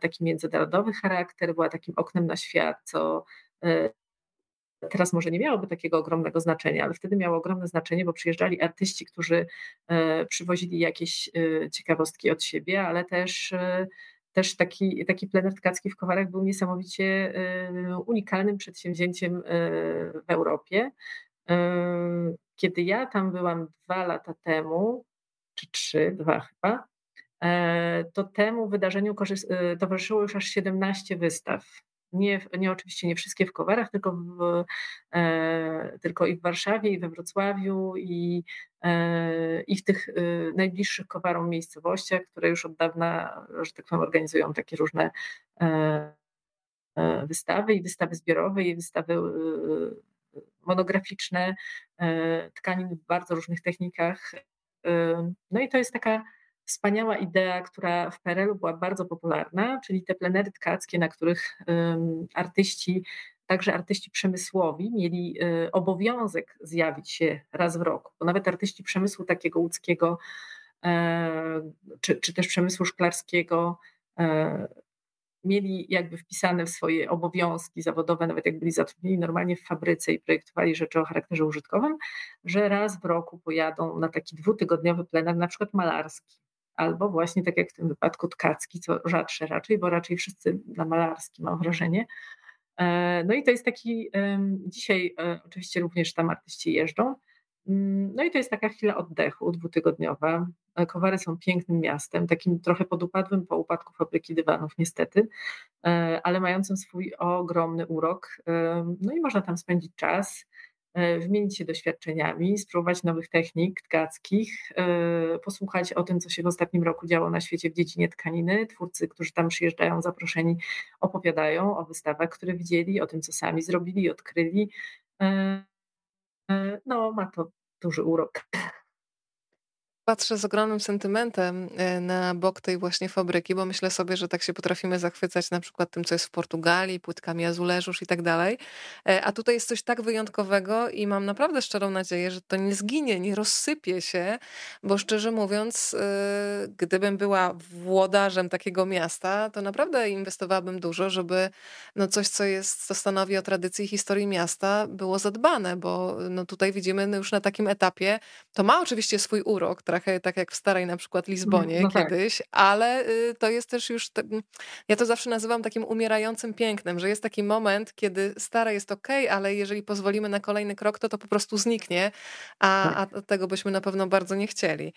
taki międzynarodowy charakter, była takim oknem na świat, co Teraz może nie miałoby takiego ogromnego znaczenia, ale wtedy miało ogromne znaczenie, bo przyjeżdżali artyści, którzy e, przywozili jakieś e, ciekawostki od siebie, ale też e, też taki, taki plener tkacki w Kowarach był niesamowicie unikalnym przedsięwzięciem w Europie. Kiedy ja tam byłam dwa lata temu, czy trzy, dwa chyba, to temu wydarzeniu towarzyszyło już aż 17 wystaw nie, nie oczywiście nie wszystkie w Kowarach, tylko, w, e, tylko i w Warszawie, i we Wrocławiu, i, e, i w tych e, najbliższych Kowarom miejscowościach, które już od dawna, że tak powiem, organizują takie różne e, e, wystawy i wystawy zbiorowe, i wystawy e, monograficzne tkanin w bardzo różnych technikach. No i to jest taka wspaniała idea, która w PRL-u była bardzo popularna, czyli te plenery tkackie, na których artyści, także artyści przemysłowi, mieli y, obowiązek zjawić się raz w roku, bo nawet artyści przemysłu takiego łódzkiego, e, czy, czy też przemysłu szklarskiego, e, mieli jakby wpisane w swoje obowiązki zawodowe, nawet jak byli zatrudnieni normalnie w fabryce i projektowali rzeczy o charakterze użytkowym, że raz w roku pojadą na taki dwutygodniowy plener, na przykład malarski albo właśnie tak jak w tym wypadku tkacki, co rzadsze raczej, bo raczej wszyscy na malarski mam wrażenie. E, no i to jest taki, dzisiaj e, oczywiście również tam artyści jeżdżą, mm, no i to jest taka chwila oddechu dwutygodniowa. E, Kowary są pięknym miastem, takim trochę podupadłym po upadku fabryki dywanów niestety, ale mającym swój ogromny urok. No i można tam spędzić czas. E, wymienić się doświadczeniami, spróbować nowych technik tkackich, e, posłuchać o tym, co się w ostatnim roku działo na świecie w dziedzinie tkaniny. Twórcy, którzy tam przyjeżdżają, zaproszeni, opowiadają o wystawach, które widzieli, o tym, co sami zrobili odkryli. E, no, ma to duży urok. Patrzę z ogromnym sentymentem e, na bok tej właśnie fabryki, bo myślę sobie, że tak się potrafimy zachwycać na przykład tym, co jest w Portugalii, płytkami azuleżusz i tak dalej. E, a tutaj jest coś tak wyjątkowego i mam naprawdę szczerą nadzieję, że to nie zginie, nie rozsypie się, bo szczerze mówiąc, e, gdybym była włodarzem takiego miasta, to naprawdę inwestowałabym dużo, żeby no coś, co jest, co stanowi o tradycji i historii miasta, było zadbane, bo no tutaj widzimy no już na takim etapie, to ma oczywiście swój urok, trochę tak jak w starej na przykład Lizbonie no tak. kiedyś, tak. ale y, to jest też już, te, ja to zawsze nazywam takim umierającym pięknem, że jest taki moment, kiedy stare jest ok, ale jeżeli pozwolimy na kolejny krok, to to po prostu zniknie, a, tak. a tego byśmy na pewno bardzo nie chcieli.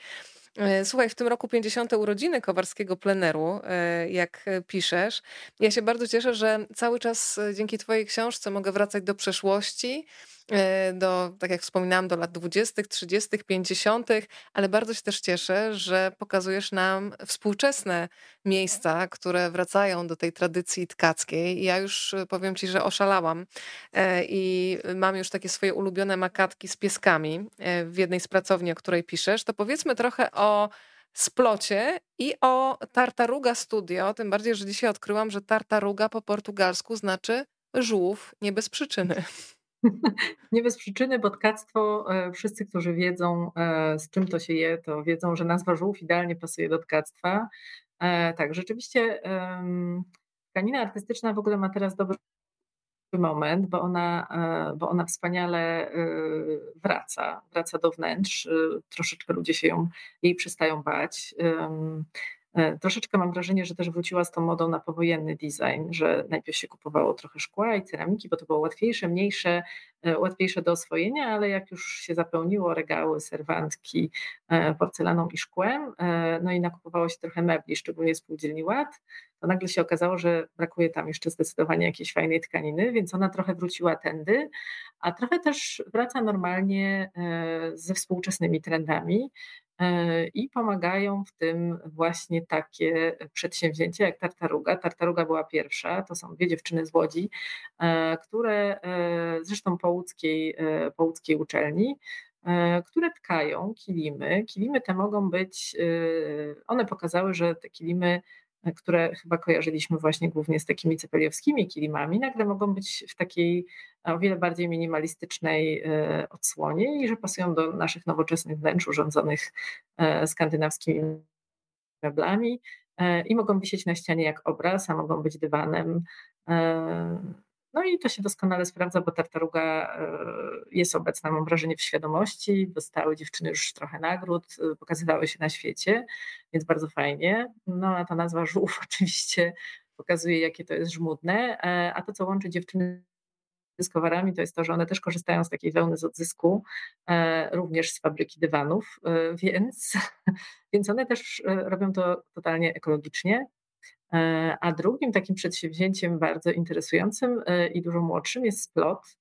E, słuchaj, w tym roku 50. urodziny Kowarskiego Pleneru, e, jak piszesz. Ja się bardzo cieszę, że cały czas e, dzięki Twojej książce mogę wracać do przeszłości do, tak jak wspominałam, do lat 20., 30., 50., ale bardzo się też cieszę, że pokazujesz nam współczesne miejsca, które wracają do tej tradycji tkackiej. Ja już e, powiem Ci, że oszalałam e, i mam już takie swoje ulubione makatki z pieskami w jednej z pracowni, o której piszesz. To powiedzmy trochę o splocie i o Tartaruga Studio, tym bardziej, że dzisiaj odkryłam, że Tartaruga po portugalsku znaczy żółw, nie bez przyczyny. Nie bez przyczyny, bo tkactwo, e, wszyscy, którzy wiedzą, e, z czym to się je, to wiedzą, że nazwa żółw idealnie pasuje do tkactwa. E, tak, rzeczywiście tkanina artystyczna w ogóle ma teraz dobry moment, bo ona, bo ona wspaniale wraca, wraca do wnętrz. Troszeczkę ludzie się ją, jej przestają bać. E, troszeczkę mam wrażenie, że też wróciła z tą modą na powojenny design, że najpierw się kupowało trochę szkła i ceramiki, bo to było łatwiejsze, mniejsze, e, łatwiejsze do oswojenia, ale jak już się zapełniło regały, serwantki e, porcelaną i szkłem, no i nakupowało się trochę mebli, szczególnie spółdzielni ład, to nagle się okazało, że brakuje tam jeszcze zdecydowanie jakiejś fajnej tkaniny, więc ona trochę wróciła tędy, a trochę też wraca normalnie ze współczesnymi trendami. E, i pomagają w tym właśnie takie przedsięwzięcia jak Tartaruga. Tartaruga była pierwsza, to są dwie dziewczyny z Łodzi, e, które e, zresztą po łódzkiej, po łódzkiej uczelni, które tkają kilimy. Kilimy te mogą być, one pokazały, że te kilimy które chyba kojarzyliśmy właśnie głównie z takimi cepeliowskimi kilimami, nagle mogą być w takiej o wiele bardziej minimalistycznej e, odsłonie i że pasują do naszych nowoczesnych wnętrz urządzonych e, skandynawskimi meblami e, i mogą wisieć na ścianie jak obraz, a mogą być dywanem. No i to się doskonale sprawdza, bo tartaruga jest obecna, mam wrażenie, w świadomości. Dostały dziewczyny już trochę nagród, pokazywały się na świecie, więc bardzo fajnie. No a ta nazwa żółw oczywiście pokazuje, jakie to jest żmudne. A to, co łączy dziewczyny z kowarami, to jest to, że one też korzystają z takiej wełny z odzysku, e, również z fabryki dywanów, e, więc, więc one też e, robią to totalnie ekologicznie. A drugim takim przedsięwzięciem bardzo interesującym i dużo młodszym jest Splot.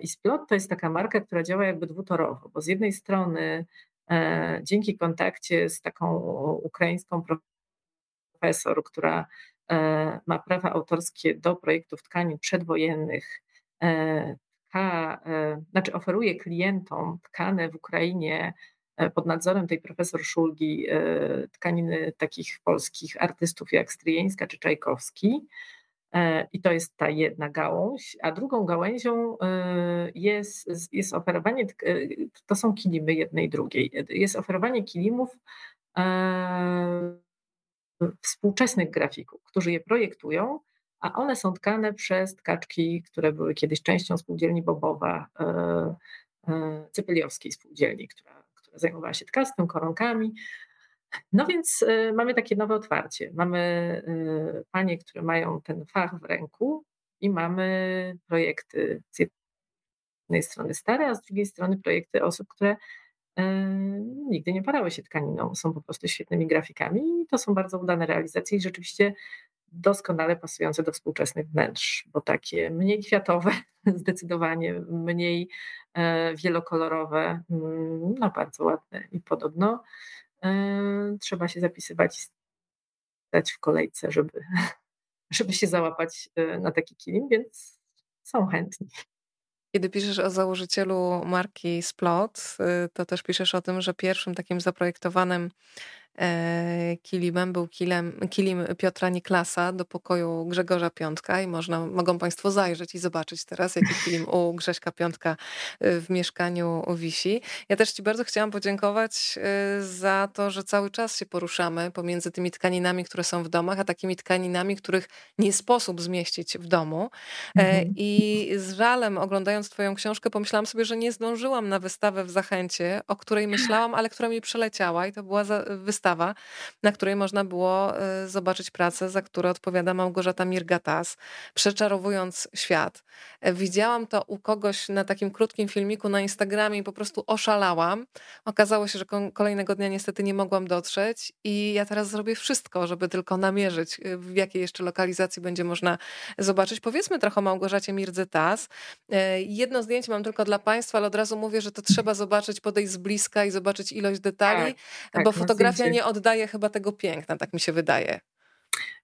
I Splot to jest taka marka, która działa jakby dwutorowo, bo z jednej strony dzięki kontakcie z taką ukraińską profesor, która ma prawa autorskie do projektów tkanin przedwojennych tka, e, znaczy oferuje klientom tkane w Ukrainie e, pod nadzorem tej profesor Szulgi e, tkaniny takich polskich artystów jak Stryjeńska czy Czajkowski. I to jest ta jedna gałąź, a drugą gałęzią jest, jest oferowanie, to są kilimy jednej drugiej, jest oferowanie kilimów współczesnych grafików, którzy je projektują a one są tkane przez tkaczki, które były kiedyś częścią spółdzielni Bobowa, e, e, Cepeliowskiej spółdzielni, która, która zajmowała się tkactwem, koronkami. No więc e, mamy takie nowe otwarcie. Mamy panie, które mają ten fach w ręku i mamy projekty z jednej strony stare, a z drugiej strony projekty osób, które nigdy nie parały się tkaniną, są po prostu świetnymi grafikami i to są bardzo udane realizacje i rzeczywiście doskonale pasujące do współczesnych wnętrz, bo takie mniej kwiatowe, zdecydowanie mniej e, wielokolorowe, mm, no bardzo ładne i podobno e, trzeba się zapisywać i stać w kolejce, żeby, żeby się załapać e, na taki kilim, więc są chętni. Kiedy piszesz o założycielu marki Splot, to też piszesz o tym, że pierwszym takim zaprojektowanym kilimem był kilem, kilim Piotra Niklasa do pokoju Grzegorza Piątka i można, mogą Państwo zajrzeć i zobaczyć teraz, jaki kilim u Grześka Piątka e, w mieszkaniu wisi. Ja też Ci bardzo chciałam podziękować e, za to, że cały czas się poruszamy pomiędzy tymi tkaninami, które są w domach, a takimi tkaninami, których nie sposób zmieścić w domu. Mhm. I z żalem oglądając Twoją książkę pomyślałam sobie, że nie zdążyłam na wystawę w Zachęcie, o której myślałam, ale która mi przeleciała i to była wystawa wystawa, na której można było y, zobaczyć pracę, za które odpowiada Małgorzata Mirgatas, przeczarowując świat. E, widziałam to u kogoś na takim krótkim filmiku na Instagramie i po prostu oszalałam. Okazało się, że kolejnego dnia niestety nie mogłam dotrzeć i ja teraz zrobię wszystko, żeby tylko namierzyć, y, w jakiej jeszcze lokalizacji będzie można zobaczyć. Powiedzmy trochę o Małgorzacie Mirdzytas. E, jedno zdjęcie mam tylko dla Państwa, ale od razu mówię, że to trzeba zobaczyć, podejść z bliska i zobaczyć ilość detali, tak, tak, bo nie oddaje chyba tego piękna, tak mi się wydaje.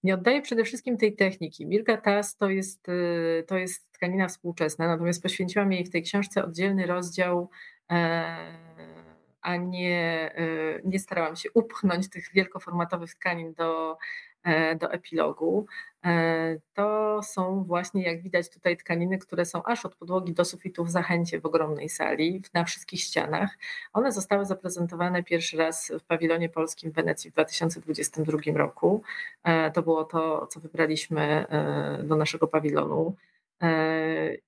Nie oddaje przede wszystkim tej techniki. Mirka Tas to jest, y, to jest tkanina współczesna, natomiast poświęciłam jej w tej książce oddzielny rozdział e, a nie, y, nie starałam się upchnąć tych wielkoformatowych tkanin do, e, do epilogu. E, to są właśnie, jak widać tutaj, tkaniny, które są aż od podłogi do sufitu w zachęcie w ogromnej sali, na wszystkich ścianach. One zostały zaprezentowane pierwszy raz w pawilonie polskim w Wenecji w 2022 roku. E, to było to, co wybraliśmy e, do naszego pawilonu.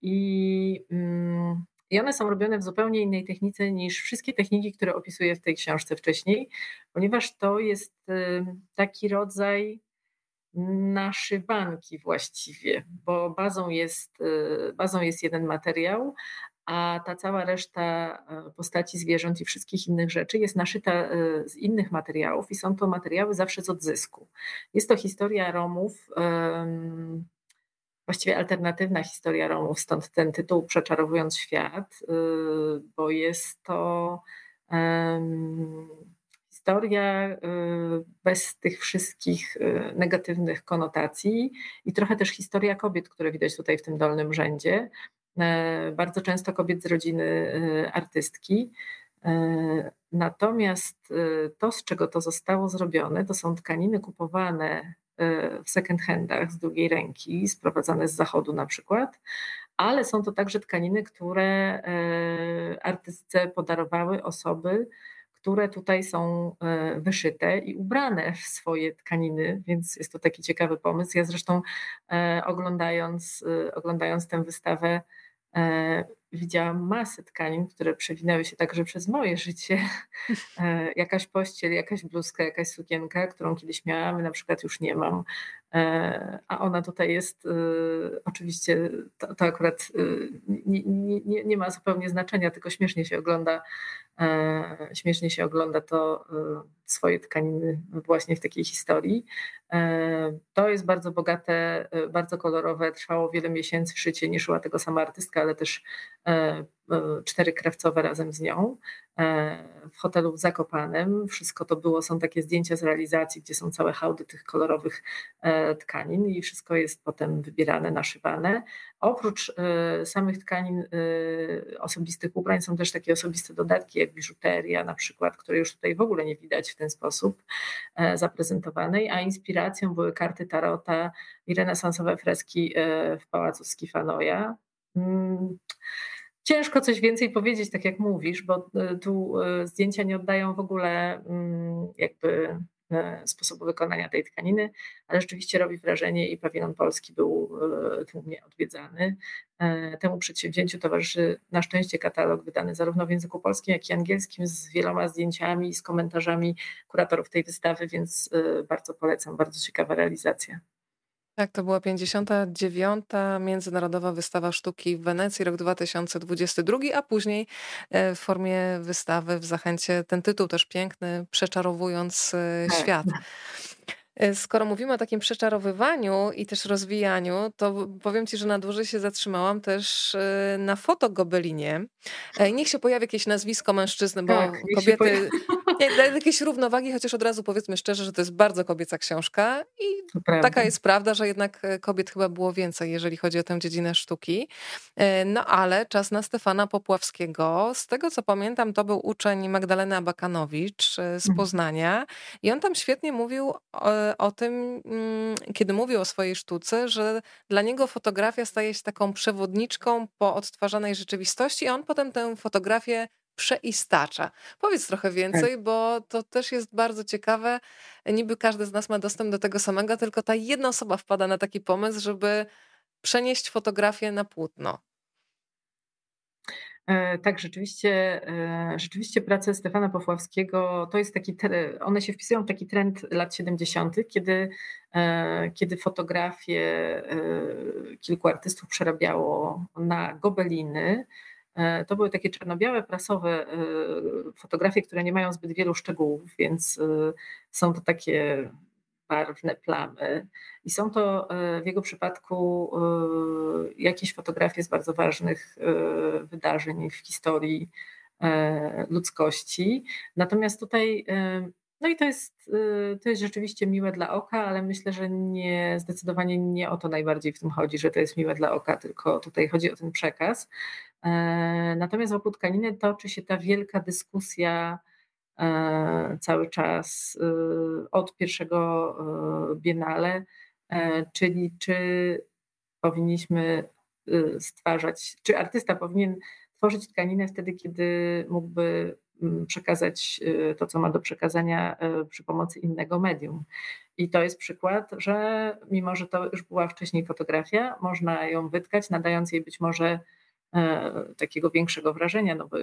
I, mm, I one są robione w zupełnie innej technice niż wszystkie techniki, które opisuję w tej książce wcześniej, ponieważ to jest taki rodzaj naszywanki właściwie, bo bazą jest, y, bazą jest jeden materiał, a ta cała reszta y, postaci zwierząt i wszystkich innych rzeczy jest naszyta y, z innych materiałów i są to materiały zawsze z odzysku. Jest to historia Romów, właściwie alternatywna historia Romów, stąd ten tytuł Przeczarowując świat, bo jest to historia y, bez tych wszystkich y, negatywnych konotacji i trochę też historia kobiet, które widać tutaj w tym dolnym rzędzie. E, bardzo często kobiet z rodziny y, artystki. E, natomiast to, z czego to zostało zrobione, to są tkaniny kupowane w second handach z drugiej ręki, sprowadzane z zachodu na przykład, ale są to także tkaniny, które e, artystce podarowały osoby, które tutaj są e, wyszyte i ubrane w swoje tkaniny, więc jest to taki ciekawy pomysł. Ja zresztą e, oglądając, e, oglądając tę wystawę, widziałam masę tkanin, które przewinęły się także przez moje życie. jakaś pościel, jakaś bluzka, jakaś sukienka, którą kiedyś miałam, na przykład już nie mam. A ona tutaj jest, oczywiście to, to akurat nie, nie, nie, ma zupełnie znaczenia, tylko śmiesznie się ogląda śmiesznie się ogląda to e, swoje tkaniny właśnie w takiej historii. E, to jest bardzo bogate, bardzo kolorowe, trwało wiele miesięcy szycie, nie szyła tego sama artystka, ale też cztery krawcowe razem z nią w hotelu w Zakopanem. Wszystko to było, są takie zdjęcia z realizacji, gdzie są całe hałdy tych kolorowych tkanin i wszystko jest potem wybierane, naszywane. Oprócz samych tkanin osobistych ubrań są też takie osobiste dodatki, biżuteria na przykład, której już tutaj w ogóle nie widać w ten sposób e, zaprezentowanej, a inspiracją były karty tarota i renesansowe freski e, w pałacu Skifanoja. Mm, ciężko coś więcej powiedzieć, tak jak mówisz, bo e, tu zdjęcia nie oddają w ogóle mm, jakby sposobu wykonania tej tkaniny, ale rzeczywiście robi wrażenie i pawilon polski był e, tłumnie odwiedzany. E, temu przedsięwzięciu towarzyszy na szczęście katalog wydany zarówno w języku polskim, jak i angielskim z wieloma zdjęciami i z komentarzami kuratorów tej wystawy, więc bardzo polecam, bardzo ciekawa realizacja. Tak, to była 59. Międzynarodowa Wystawa Sztuki w Wenecji, rok 2022, a później e, w formie wystawy w Zachęcie ten tytuł też piękny, Przeczarowując e, tak. świat. E, skoro mówimy o takim przeczarowywaniu i też rozwijaniu, to powiem Ci, że na dłużej się zatrzymałam też na fotogobelinie. Niech się pojawi jakieś nazwisko mężczyzny, bo tak, kobiety Nie, jakieś równowagi, chociaż od razu powiedzmy szczerze, że to jest bardzo kobieca książka i taka jest prawda, że jednak e, kobiet chyba było więcej, jeżeli chodzi o tę dziedzinę sztuki. E, no ale czas na Stefana Popławskiego. Z tego co pamiętam, to był uczeń Magdaleny Abakanowicz e, z mhm. Poznania i on tam świetnie mówił o, o tym, mm, kiedy mówił o swojej sztuce, że dla niego fotografia staje się taką przewodniczką po odtwarzanej rzeczywistości i on potem tę fotografię przeistacza. Powiedz trochę więcej, bo to też jest bardzo ciekawe. Niby każdy z nas ma dostęp do tego samego, tylko ta jedna osoba wpada na taki pomysł, żeby przenieść fotografię na płótno. E, tak, rzeczywiście, e, rzeczywiście prace Stefana Pofławskiego to jest taki, one się wpisują w taki trend lat 70., kiedy, e, kiedy fotografię kilku artystów przerabiało na gobeliny. To były takie czarno-białe, prasowe fotografie, które nie mają zbyt wielu szczegółów, więc są to takie barwne plamy. I są to e, w jego przypadku e, jakieś fotografie z bardzo ważnych e, wydarzeń w historii ludzkości. Natomiast tutaj, no i to jest, to jest rzeczywiście miłe dla oka, ale myślę, że nie, zdecydowanie nie o to najbardziej w tym chodzi, że to jest miłe dla oka, tylko tutaj chodzi o ten przekaz. Natomiast wokół tkaniny toczy się ta wielka dyskusja, cały czas e, od pierwszego e, Biennale, czyli czy powinniśmy stwarzać, czy artysta powinien tworzyć tkaninę wtedy, kiedy mógłby mm, przekazać to, co ma do przekazania przy pomocy innego medium. I to jest przykład, że mimo, że to już była wcześniej fotografia, można ją wytkać, nadając jej być może takiego większego wrażenia, no bo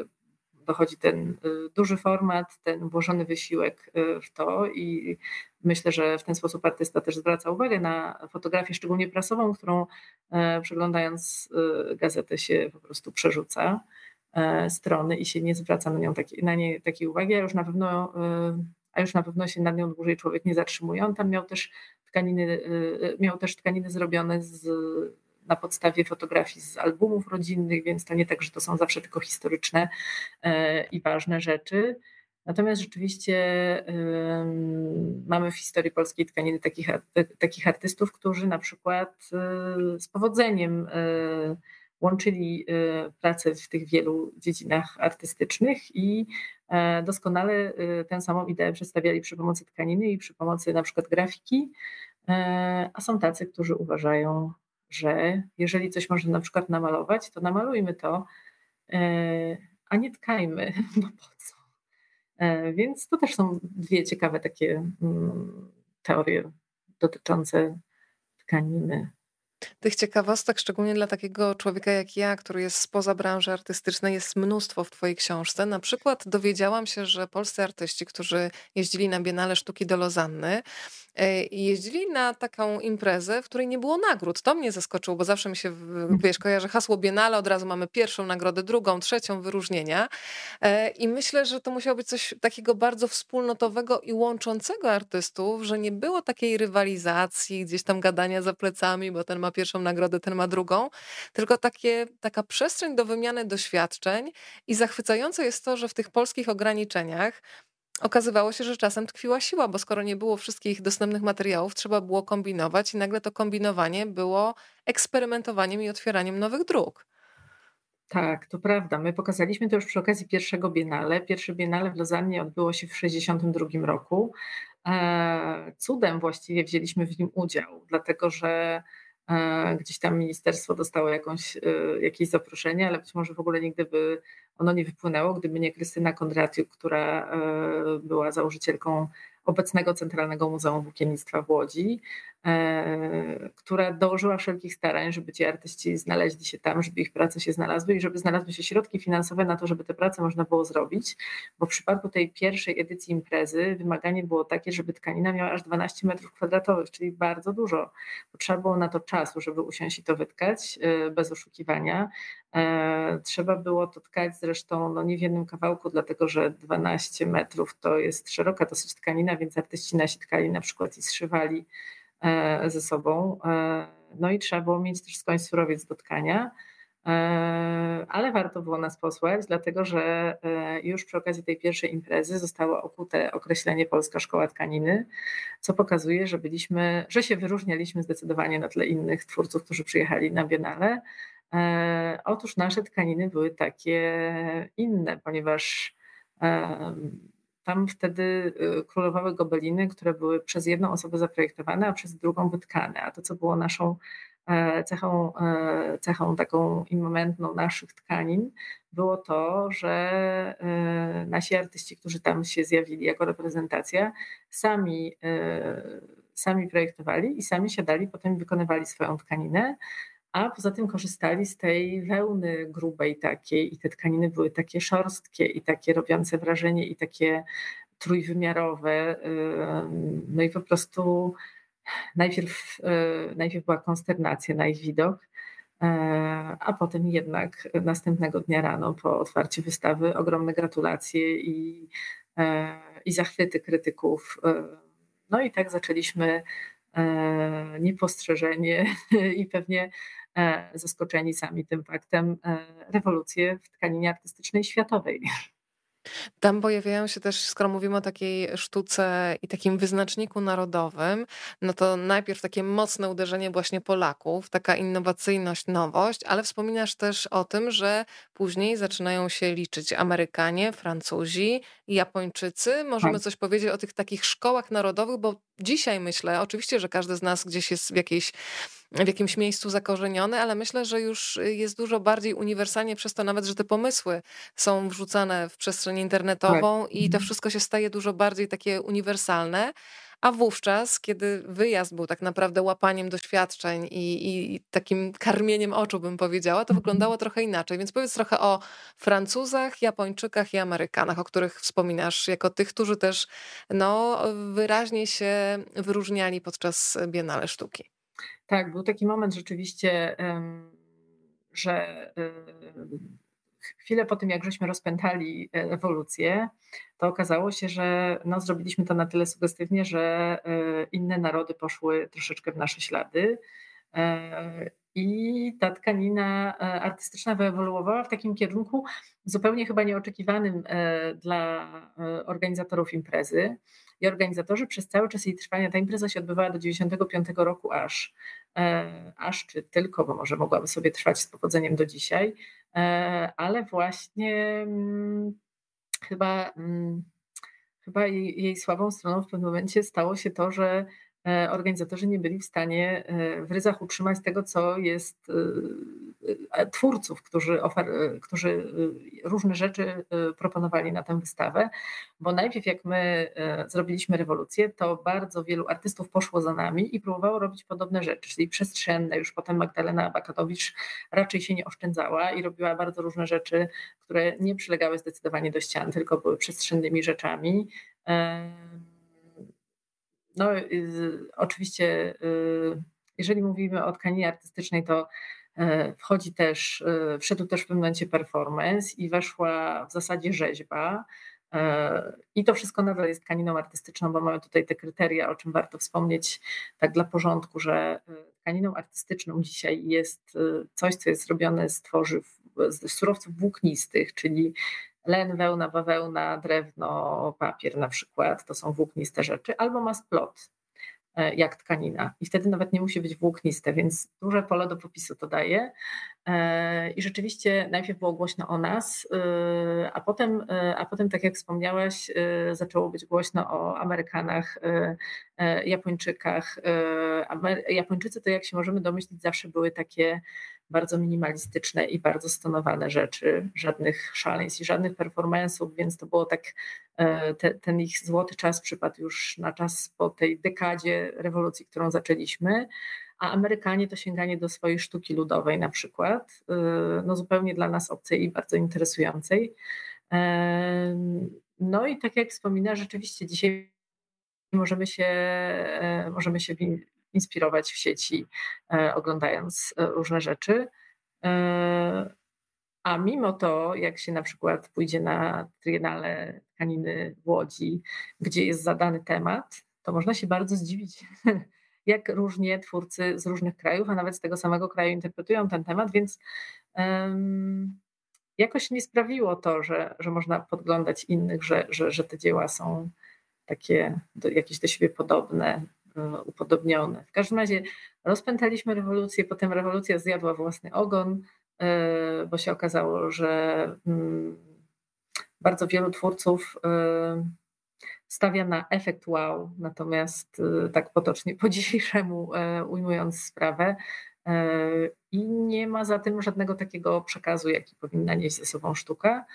dochodzi ten y, duży format, ten włożony wysiłek y, w to i myślę, że w ten sposób artysta też zwraca uwagę na fotografię, szczególnie prasową, którą e, przeglądając y, gazetę się po prostu przerzuca strony i się nie zwraca na nią takiej, na nie takiej uwagi, a już na pewno a już na pewno się nad nią dłużej człowiek nie zatrzymuje. On tam miał też tkaniny, miał też tkaniny zrobione z na podstawie fotografii z albumów rodzinnych, więc to nie tak, że to są zawsze tylko historyczne e, i ważne rzeczy. Natomiast rzeczywiście mamy w historii polskiej tkaniny takich, takich artystów, którzy na przykład e, z powodzeniem e, łączyli pracę w tych wielu dziedzinach artystycznych i doskonale tę samą ideę przedstawiali przy pomocy tkaniny i przy pomocy na przykład grafiki, a są tacy, którzy uważają, że jeżeli coś można na przykład namalować, to namalujmy to, e, a nie tkajmy, bo po co. E, więc to też są dwie ciekawe takie mm, teorie dotyczące tkaniny. Tych ciekawostek, szczególnie dla takiego człowieka jak ja, który jest spoza branży artystycznej, jest mnóstwo w Twojej książce. Na przykład dowiedziałam się, że polscy artyści, którzy jeździli na Biennale Sztuki do Lozanny, E, jeździli na taką imprezę, w której nie było nagród. To mnie zaskoczyło, bo zawsze mi się, wiesz, kojarzy hasło Biennale, od razu mamy pierwszą nagrodę, drugą, trzecią, wyróżnienia. E, I myślę, że to musiało być coś takiego bardzo wspólnotowego i łączącego artystów, że nie było takiej rywalizacji, gdzieś tam gadania za plecami, bo ten ma pierwszą nagrodę, ten ma drugą, tylko takie, taka przestrzeń do wymiany doświadczeń i zachwycające jest to, że w tych polskich ograniczeniach okazywało się, że czasem tkwiła siła, bo skoro nie było wszystkich dostępnych materiałów, trzeba było kombinować i nagle to kombinowanie było eksperymentowaniem i otwieraniem nowych dróg. Tak, to prawda. My pokazaliśmy to już przy okazji pierwszego Biennale. Pierwsze Biennale w Lozannie odbyło się w 1962 roku. E, cudem właściwie wzięliśmy w nim udział, dlatego że gdzieś tam ministerstwo dostało jakąś, e, jakieś zaproszenie, ale być może w ogóle nigdy by ono nie wypłynęło, gdyby nie Krystyna Kondratiuk, która e, była założycielką obecnego Centralnego Muzeum Włókiennictwa w Łodzi, e, która dołożyła wszelkich starań, żeby ci artyści znaleźli się tam, żeby ich prace się znalazły i żeby znalazły się środki finansowe na to, żeby te prace można było zrobić, bo w przypadku tej pierwszej edycji imprezy wymaganie było takie, żeby tkanina miała aż 12 metrów kwadratowych, czyli bardzo dużo. Potrzeba było na to czasu, żeby usiąść i to wytkać e, bez oszukiwania. E, trzeba było to tkać zresztą no nie w jednym kawałku, dlatego że 12 metrów to jest szeroka dosyć tkanina, więc artyści nasi tkali na przykład i zszywali e, ze sobą. E, no i trzeba było mieć też skądś surowiec do tkania. ale warto było nas posłać, dlatego że już przy okazji tej pierwszej imprezy zostało okute określenie Polska Szkoła Tkaniny, co pokazuje, że byliśmy, że się wyróżnialiśmy zdecydowanie na tle innych twórców, którzy przyjechali na Biennale. Otóż nasze tkaniny były takie inne, ponieważ tam wtedy y, królowały gobeliny, które były przez jedną osobę zaprojektowane, a przez drugą wytkane. A to, co było naszą e, cechą, e, cechą taką immamentną naszych tkanin, było to, że e, nasi artyści, którzy tam się zjawili jako reprezentacja, sami, sami projektowali i sami siadali, potem wykonywali swoją tkaninę a poza tym korzystali z tej wełny grubej takiej i te tkaniny były takie szorstkie i takie robiące wrażenie i takie trójwymiarowe. No i po prostu najpierw, y, najpierw była konsternacja na ich widok, e, a potem jednak następnego dnia rano po otwarciu wystawy ogromne gratulacje i, i zachwyty krytyków. No i tak zaczęliśmy niepostrzeżenie i pewnie zaskoczeni sami tym faktem, e, rewolucję w tkaninie artystycznej światowej. Tam pojawiają się też, skoro mówimy o takiej sztuce i takim wyznaczniku narodowym, no to najpierw takie mocne uderzenie właśnie Polaków, taka innowacyjność, nowość, ale wspominasz też o tym, że później zaczynają się liczyć Amerykanie, Francuzi, Japończycy. Możemy tak. coś powiedzieć o tych takich szkołach narodowych, bo dzisiaj myślę, oczywiście, że każdy z nas gdzieś jest w jakiejś w jakimś miejscu zakorzeniony, ale myślę, że już jest dużo bardziej uniwersalnie przez to nawet, że te pomysły są wrzucane w przestrzeń internetową tak. i to wszystko się staje dużo bardziej takie uniwersalne. A wówczas, kiedy wyjazd był tak naprawdę łapaniem doświadczeń i, i, takim karmieniem oczu, bym powiedziała, to mhm. wyglądało trochę inaczej. Więc powiedz trochę o Francuzach, Japończykach i Amerykanach, o których wspominasz, jako tych, którzy też no, wyraźnie się wyróżniali podczas Biennale Sztuki. Tak, był taki moment rzeczywiście, że chwilę po tym, jak żeśmy rozpętali e, ewolucję, to okazało się, że no, zrobiliśmy to na tyle sugestywnie, że e, inne narody poszły troszeczkę w nasze ślady. E, I ta tkanina artystyczna wyewoluowała w takim kierunku zupełnie chyba nieoczekiwanym dla organizatorów imprezy. I organizatorzy przez cały czas jej trwania, ta impreza się odbywała do 95 roku aż, aż czy tylko, bo może mogłaby sobie trwać z powodzeniem do dzisiaj, E, ale właśnie mm, chyba, mm, chyba jej, jej słabą stroną w pewnym momencie stało się to, że E, organizatorzy nie byli w stanie e, w ryzach utrzymać tego, co jest e, twórców, którzy, ofer, którzy różne rzeczy proponowali na tę wystawę, bo najpierw jak my zrobiliśmy rewolucję, to bardzo wielu artystów poszło za nami i próbowało robić podobne rzeczy, czyli przestrzenne. Już potem Magdalena Bakatowicz raczej się nie oszczędzała i robiła bardzo różne rzeczy, które nie przylegały zdecydowanie do ścian, tylko były przestrzennymi rzeczami. No, oczywiście, y, jeżeli mówimy o tkaninie artystycznej, to wchodzi też, wszedł też w pewnym momencie performance i weszła w zasadzie rzeźba. I to wszystko nadal jest tkaniną artystyczną, bo mamy tutaj te kryteria, o czym warto wspomnieć tak dla porządku, że tkaniną artystyczną dzisiaj jest coś, co jest zrobione z tworzyw, z surowców włóknistych, czyli len, wełna, bawełna, drewno, papier na przykład, to są włókniste rzeczy, albo ma splot, e, jak tkanina. I wtedy nawet nie musi być włókniste, więc duże pole do popisu to daje. E, I rzeczywiście najpierw było głośno o nas, e, a potem, a potem tak jak wspomniałaś, zaczęło być głośno o Amerykanach, Japończykach. Japończycy to, jak się możemy domyślić, zawsze były takie bardzo minimalistyczne i bardzo stonowane rzeczy, żadnych szaleństw i żadnych performance'ów, więc to było tak, e, te, ten ich złoty czas przypadł już na czas po tej dekadzie rewolucji, którą zaczęliśmy, a Amerykanie to sięganie do swojej sztuki ludowej na przykład, e, no zupełnie dla nas obcej i bardzo interesującej. E, no i tak jak wspomina, rzeczywiście dzisiaj możemy się, możemy się inspirować w sieci, e, oglądając e, różne rzeczy. E, a mimo to, jak się na przykład pójdzie na Triennale Tkaniny w Łodzi, gdzie jest zadany temat, to można się bardzo zdziwić, jak różnie twórcy z różnych krajów, a nawet z tego samego kraju interpretują ten temat, więc jakoś nie sprawiło to, że, że można podglądać innych, że, że, że te dzieła są takie do, jakieś do siebie podobne, upodobnione. W każdym razie rozpętaliśmy rewolucję, potem rewolucja zjadła własny ogon, e, bo się okazało, że mm, bardzo wielu twórców e, stawia na efekt wow, natomiast tak potocznie po dzisiejszemu ujmując sprawę, i nie ma za tym żadnego takiego przekazu, jaki powinna nieść ze sobą sztuka.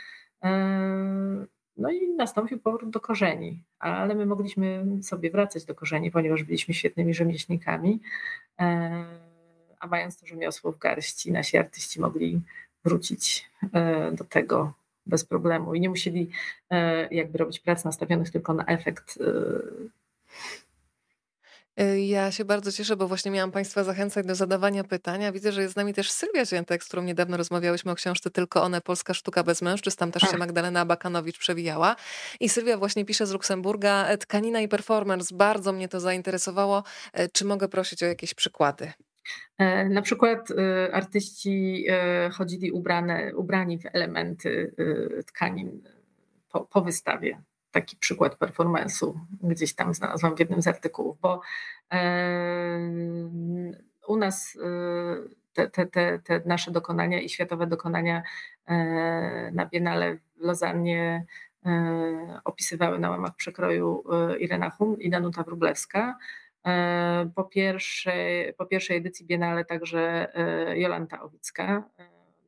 No i nastąpił powrót do korzeni, ale my mogliśmy sobie wracać do korzeni, ponieważ byliśmy świetnymi rzemieślnikami, e, a mając to rzemiosło w garści, nasi artyści mogli wrócić e, do tego bez problemu i nie musieli e, jakby robić prac nastawionych tylko na efekt ja się bardzo cieszę, bo właśnie miałam Państwa zachęcać do zadawania pytania. Widzę, że jest z nami też Sylwia Ziętek, z którą niedawno rozmawiałyśmy o książce Tylko one, Polska sztuka bez mężczyzn. Tam też się Magdalena Bakanowicz przewijała. I Sylwia właśnie pisze z Luksemburga, e, tkanina i performance. Bardzo mnie to zainteresowało. E, czy mogę prosić o jakieś przykłady? E, na przykład artyści chodzili ubrane, ubrani w elementy tkanin po, po wystawie taki przykład performance'u gdzieś tam znalazłam w jednym z artykułów, bo u nas y, te, te, te, te nasze dokonania i światowe dokonania e, na Biennale w Lozannie e, opisywały na łamach przekroju e, Irena Hum i Danuta Wróblewska. Po pierwszej, po pierwszej edycji Biennale także Jolanta Owicka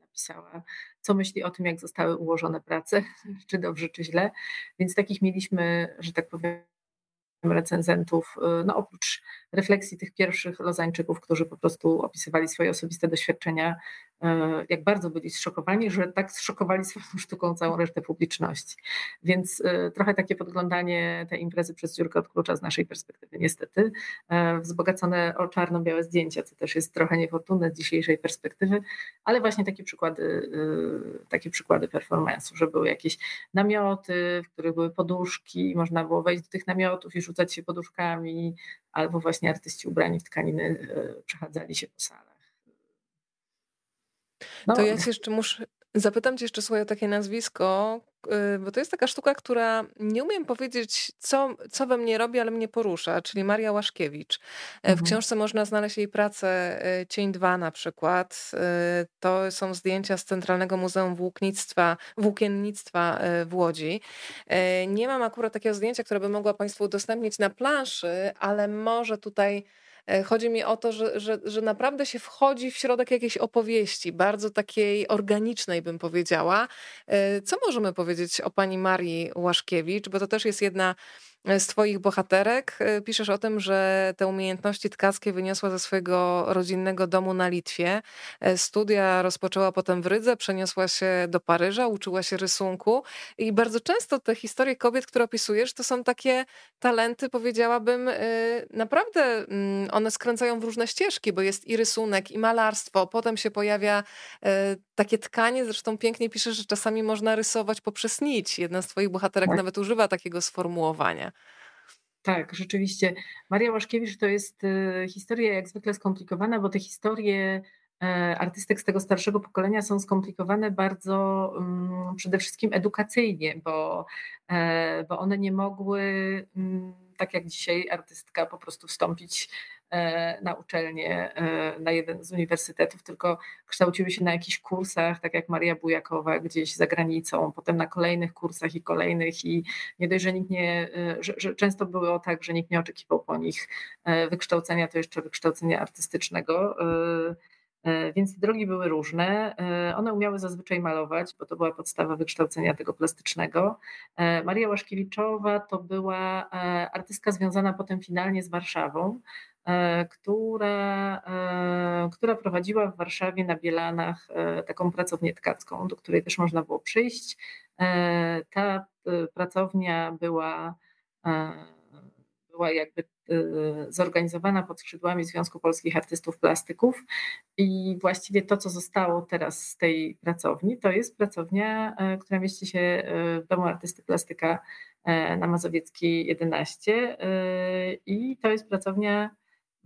napisała co myśli o tym, jak zostały ułożone prace, czy dobrze, czy źle. Więc takich mieliśmy, że tak powiem, recenzentów, y, no oprócz refleksji tych pierwszych Lozańczyków, którzy po prostu opisywali swoje osobiste doświadczenia, jak bardzo byli zszokowani, że tak zszokowali swoją sztuką całą resztę publiczności. Więc e, trochę takie podglądanie tej imprezy przez dziurkę od klucza z naszej perspektywy, niestety. E, wzbogacone o czarno-białe zdjęcia, co też jest trochę niefortunne z dzisiejszej perspektywy, ale właśnie takie przykłady, takie przykłady performance'u, że były jakieś namioty, w których były poduszki, można było wejść do tych namiotów i rzucać się poduszkami, albo właśnie artyści ubrani w tkaniny e, przechadzali się po salach. No. To ja jeszcze muszę, Zapytam cię jeszcze słuchaj o takie nazwisko, y, bo to jest taka sztuka, która nie umiem powiedzieć, co, co we mnie robi, ale mnie porusza, czyli Maria Łaszkiewicz. E, w mhm. książce można znaleźć jej pracę e, Cień 2 na przykład. E, to są zdjęcia z Centralnego Muzeum Włóknictwa, Włókiennictwa w Łodzi. Nie mam akurat takiego zdjęcia, które by mogła Państwu udostępnić na planszy, ale może tutaj chodzi mi o to, że, że, że naprawdę się wchodzi w środek jakiejś opowieści, bardzo takiej organicznej, bym powiedziała. E, co możemy powiedzieć o pani Marii Łaszkiewicz? Bo to też jest jedna z Twoich bohaterek. E, piszesz o tym, że te umiejętności tkackie wyniosła ze swojego rodzinnego domu na Litwie. E, studia rozpoczęła potem w Rydze, przeniosła się do Paryża, uczyła się rysunku i bardzo często te historie kobiet, które opisujesz, to są takie talenty, powiedziałabym, e, naprawdę mm, one skręcają w różne ścieżki, bo jest i rysunek, i malarstwo, potem się pojawia takie tkanie, zresztą pięknie piszesz, że czasami można rysować poprzez nić. Jedna z twoich bohaterek tak. nawet używa takiego sformułowania. Tak, rzeczywiście. Maria Łaszkiewicz to jest y, historia jak zwykle skomplikowana, bo te historie e, artystek z tego starszego pokolenia są skomplikowane bardzo mm, przede wszystkim edukacyjnie, bo, e, bo one nie mogły, mm, tak jak dzisiaj artystka, po prostu wstąpić na uczelnię, e, na jeden z uniwersytetów, tylko kształciły się na jakichś kursach, tak jak Maria Bujakowa gdzieś za granicą, potem na kolejnych kursach i kolejnych i nie dość, że nikt nie, e, że, że często było tak, że nikt nie oczekiwał po nich wykształcenia, to jeszcze wykształcenia artystycznego. Więc drogi były różne. One umiały zazwyczaj malować, bo to była podstawa wykształcenia tego plastycznego. Maria Łaszkiewiczowa to była artystka związana potem finalnie z Warszawą. E, która, e, która prowadziła w Warszawie na Bielanach e, taką pracownię tkacką, do której też można było przyjść. Ta pracownia była, była jakby zorganizowana pod skrzydłami Związku Polskich Artystów Plastyków. I właściwie to, co zostało teraz z tej pracowni, to jest pracownia, która mieści się w Domu Artysty Plastyka na Mazowieckiej 11 i to jest pracownia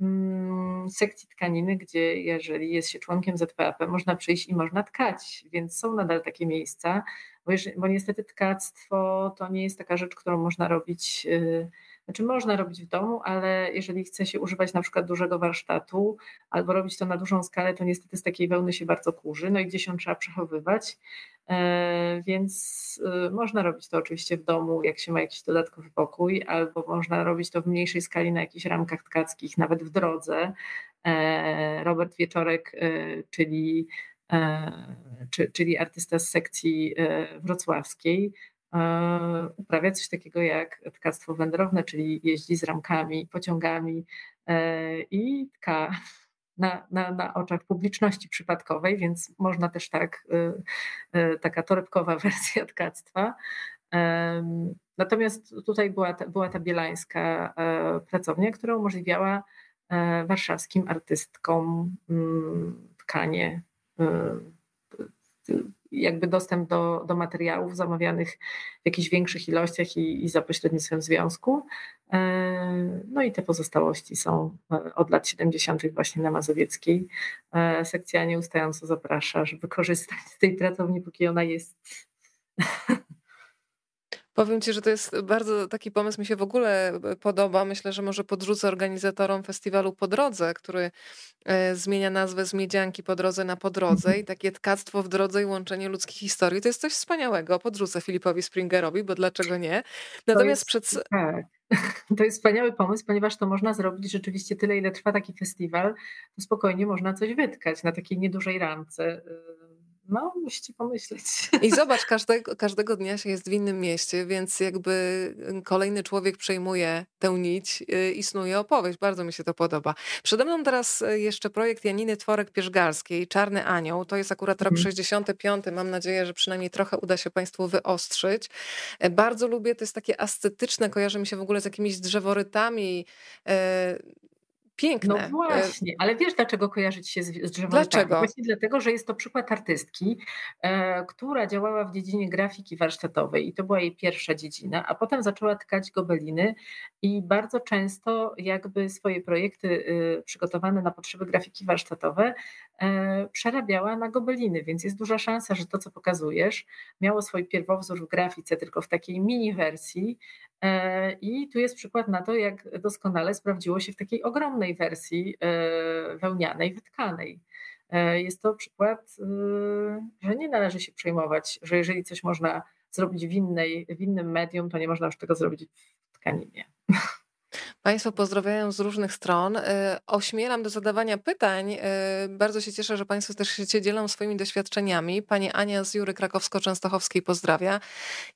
mm, sekcji tkaniny, gdzie jeżeli jest się członkiem ZPAP, można przyjść i można tkać, więc są nadal takie miejsca, bo, jeżeli, bo niestety tkactwo to nie jest taka rzecz, którą można robić y, znaczy można robić w domu, ale jeżeli chce się używać na przykład dużego warsztatu albo robić to na dużą skalę, to niestety z takiej wełny się bardzo kurzy, no i gdzieś ją trzeba przechowywać. E, więc y, można robić to oczywiście w domu, jak się ma jakiś dodatkowy pokój, albo można robić to w mniejszej skali na jakichś ramkach tkackich, nawet w drodze. E, Robert Wieczorek, e, czyli, czyli artysta z sekcji wrocławskiej, E, uprawia coś takiego jak tkactwo wędrowne, czyli jeździ z ramkami, pociągami e, i tka na, na, na oczach publiczności przypadkowej, więc można też tak, e, taka torebkowa wersja tkactwa. Natomiast tutaj była ta, była ta bielańska pracownia, która umożliwiała warszawskim artystkom mm, tkanie jakby dostęp do, do materiałów zamawianych w jakichś większych ilościach i, i za pośrednictwem związku. E, no i te pozostałości są e, od lat 70. właśnie na Mazowieckiej. E, sekcja nieustająco zaprasza, żeby korzystać z tej pracowni, póki ona jest. Powiem ci, że to jest bardzo taki pomysł, mi się w ogóle e, podoba. Myślę, że może podrzucę organizatorom festiwalu Po Drodze, który e, zmienia nazwę z Miedzianki po drodze na Po Drodze mhm. i takie tkactwo w drodze i łączenie ludzkich historii. To jest coś wspaniałego. Podrzucę Filipowi Springerowi, bo dlaczego nie? Natomiast jest, przed... Tak. To jest wspaniały pomysł, ponieważ to można zrobić rzeczywiście tyle, ile trwa taki festiwal, to spokojnie można coś wytkać na takiej niedużej ramce y, no, musicie pomyśleć. I zobacz, każdego, każdego dnia się jest w innym mieście, więc jakby kolejny człowiek przejmuje tę nić y, i snuje opowieść. Bardzo mi się to podoba. Przede mną teraz y, jeszcze projekt Janiny Tworek-Pierzgalskiej, Czarny Anioł. To jest akurat rok 65. Mhm. Mam nadzieję, że przynajmniej trochę uda się Państwu wyostrzyć. E, bardzo lubię, to jest takie ascetyczne, kojarzy mi się w ogóle z jakimiś drzeworytami e, piękne. No właśnie, ale wiesz dlaczego kojarzyć się z, z drzewami? Dlaczego? Właśnie dlatego, że jest to przykład artystki, e, która działała w dziedzinie grafiki warsztatowej i to była jej pierwsza dziedzina, a potem zaczęła tkać gobeliny i bardzo często jakby swoje projekty y, przygotowane na potrzeby grafiki warsztatowe e, przerabiała na gobeliny, więc jest duża szansa, że to, co pokazujesz, miało swój pierwowzór w grafice, tylko w takiej mini wersji, E, I tu jest przykład na to, jak doskonale sprawdziło się w takiej ogromnej wersji e, wełnianej, wytkanej. E, jest to przykład, że nie należy się przejmować, że jeżeli coś można zrobić w, innej, w innym medium, to nie można już tego zrobić w tkaninie. Państwo pozdrawiają z różnych stron. E, ośmielam do zadawania pytań. E, bardzo się cieszę, że Państwo też się dzielą swoimi doświadczeniami. Pani Ania z Jury Krakowsko-Częstochowskiej pozdrawia.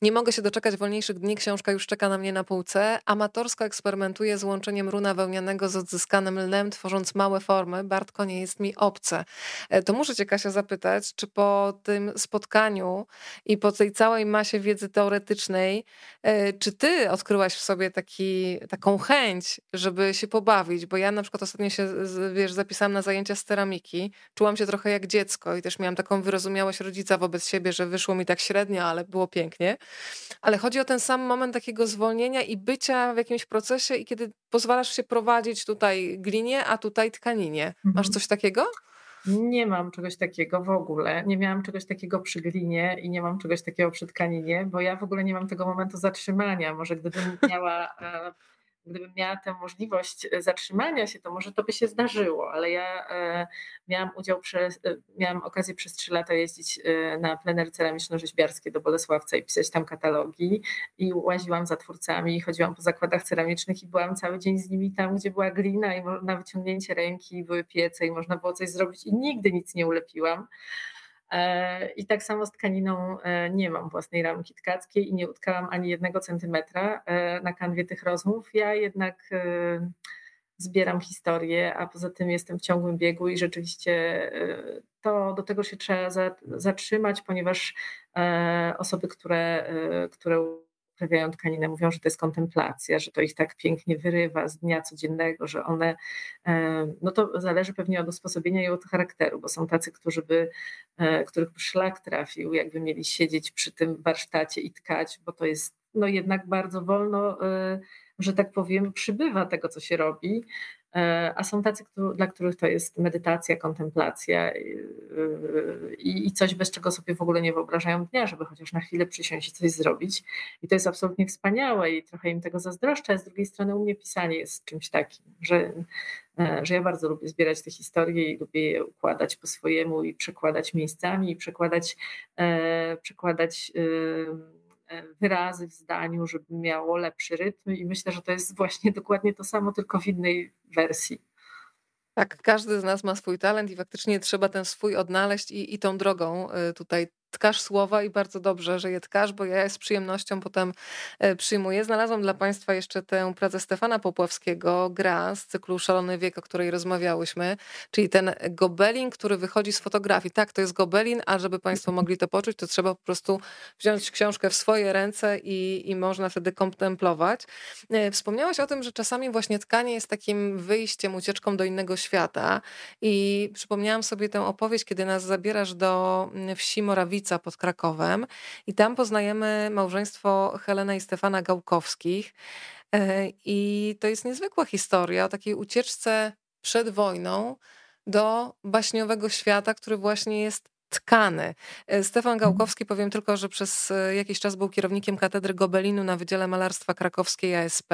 Nie mogę się doczekać wolniejszych dni. Książka już czeka na mnie na półce. Amatorsko eksperymentuję z łączeniem runa wełnianego z odzyskanym lnem, tworząc małe formy. Bartko nie jest mi obce. E, to muszę Cię, Kasia, zapytać, czy po tym spotkaniu i po tej całej masie wiedzy teoretycznej, czy Ty odkryłaś w sobie taki, taką chęć, żeby się pobawić, bo ja na przykład ostatnio się, wiesz, zapisałam na zajęcia z ceramiki, czułam się trochę jak dziecko i też miałam taką wyrozumiałość rodzica wobec siebie, że wyszło mi tak średnio, ale było pięknie. Ale chodzi o ten sam moment takiego zwolnienia i bycia w jakimś procesie i kiedy pozwalasz się prowadzić tutaj glinie, a tutaj tkaninie. Masz mhm. coś takiego? Nie mam czegoś takiego w ogóle. Nie miałam czegoś takiego przy glinie i nie mam czegoś takiego przy tkaninie, bo ja w ogóle nie mam tego momentu zatrzymania. Może gdybym miała e, gdybym miała tę możliwość e, zatrzymania się, to może to by się zdarzyło, ale ja e, miałam udział, przez, e, miałam okazję przez trzy lata jeździć na plenery ceramiczno-rzeźbiarskie do Bolesławca i pisać tam katalogi i łaziłam za twórcami, chodziłam po zakładach ceramicznych i byłam cały dzień z nimi tam, gdzie była glina i na wyciągnięcie ręki były piece i można było coś zrobić i nigdy nic nie ulepiłam. E, I tak samo z tkaniną e, nie mam własnej ramki tkackiej i nie utkałam ani jednego centymetra e, na kanwie tych rozmów. Ja jednak zbieram historię, a poza tym jestem w ciągłym biegu i rzeczywiście to do tego się trzeba zatrzymać, ponieważ osoby, które, które uprawiają tkaninę, mówią, że to jest kontemplacja, że to ich tak pięknie wyrywa z dnia codziennego, że one, e, no to zależy pewnie od usposobienia i od charakteru, bo są tacy, którzy by, e, których szlak trafił, jakby mieli siedzieć przy tym warsztacie i tkać, bo to jest no jednak bardzo wolno, e, że tak powiem, przybywa tego, co się robi. E, a są tacy, dla których to jest medytacja, kontemplacja i, i coś, bez czego sobie w ogóle nie wyobrażają dnia, żeby chociaż na chwilę przysiąść i coś zrobić. I to jest absolutnie wspaniałe i trochę im tego zazdroszczę. Z drugiej strony u mnie pisanie jest czymś takim, że, e, że ja bardzo lubię zbierać te historie i lubię je układać po swojemu i przekładać miejscami i przekładać, e, przekładać wyrazy w zdaniu, żeby miało lepszy rytm i myślę, że to jest właśnie dokładnie to samo, tylko w innej wersji. Tak, każdy z nas ma swój talent i faktycznie trzeba ten swój odnaleźć i, i tą drogą y, tutaj tkasz słowa i bardzo dobrze, że je tkasz, bo ja z przyjemnością potem e, przyjmuję. Znalazłam dla Państwa jeszcze tę pracę Stefana Popławskiego, gra z cyklu Szalony Wiek, o której rozmawiałyśmy, czyli ten gobelin, który wychodzi z fotografii. Tak, to jest gobelin, a żeby Państwo mogli to poczuć, to trzeba po prostu wziąć książkę w swoje ręce i, i można wtedy kontemplować. E, wspomniałaś o tym, że czasami właśnie tkanie jest takim wyjściem, ucieczką do innego świata i przypomniałam sobie tę opowieść, kiedy nas zabierasz do mm, wsi Pod Krakowem i tam poznajemy małżeństwo Helena i Stefana Gałkowskich. E, I to jest niezwykła historia o takiej ucieczce przed wojną do baśniowego świata, który właśnie jest tkany. E, Stefan mhm. Gałkowski, powiem tylko, że przez e, jakiś czas był kierownikiem katedry Gobelinu na Wydziale Malarstwa Krakowskiej ASP.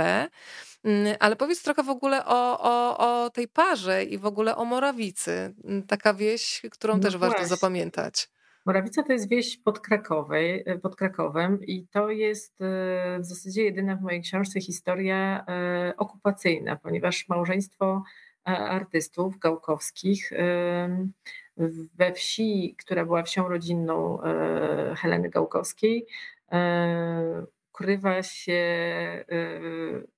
Mm, ale powiedz trochę w ogóle o, o, o tej parze i w ogóle o Morawicy. Mm, taka wieś, którą no też właśnie. warto zapamiętać. Morawica to jest wieś pod, Krakowej, e, pod Krakowem i to jest e, w zasadzie jedyna w mojej książce historia e, okupacyjna, ponieważ małżeństwo artystów gałkowskich we wsi, która była wsią rodzinną Heleny Gałkowskiej, ukrywa się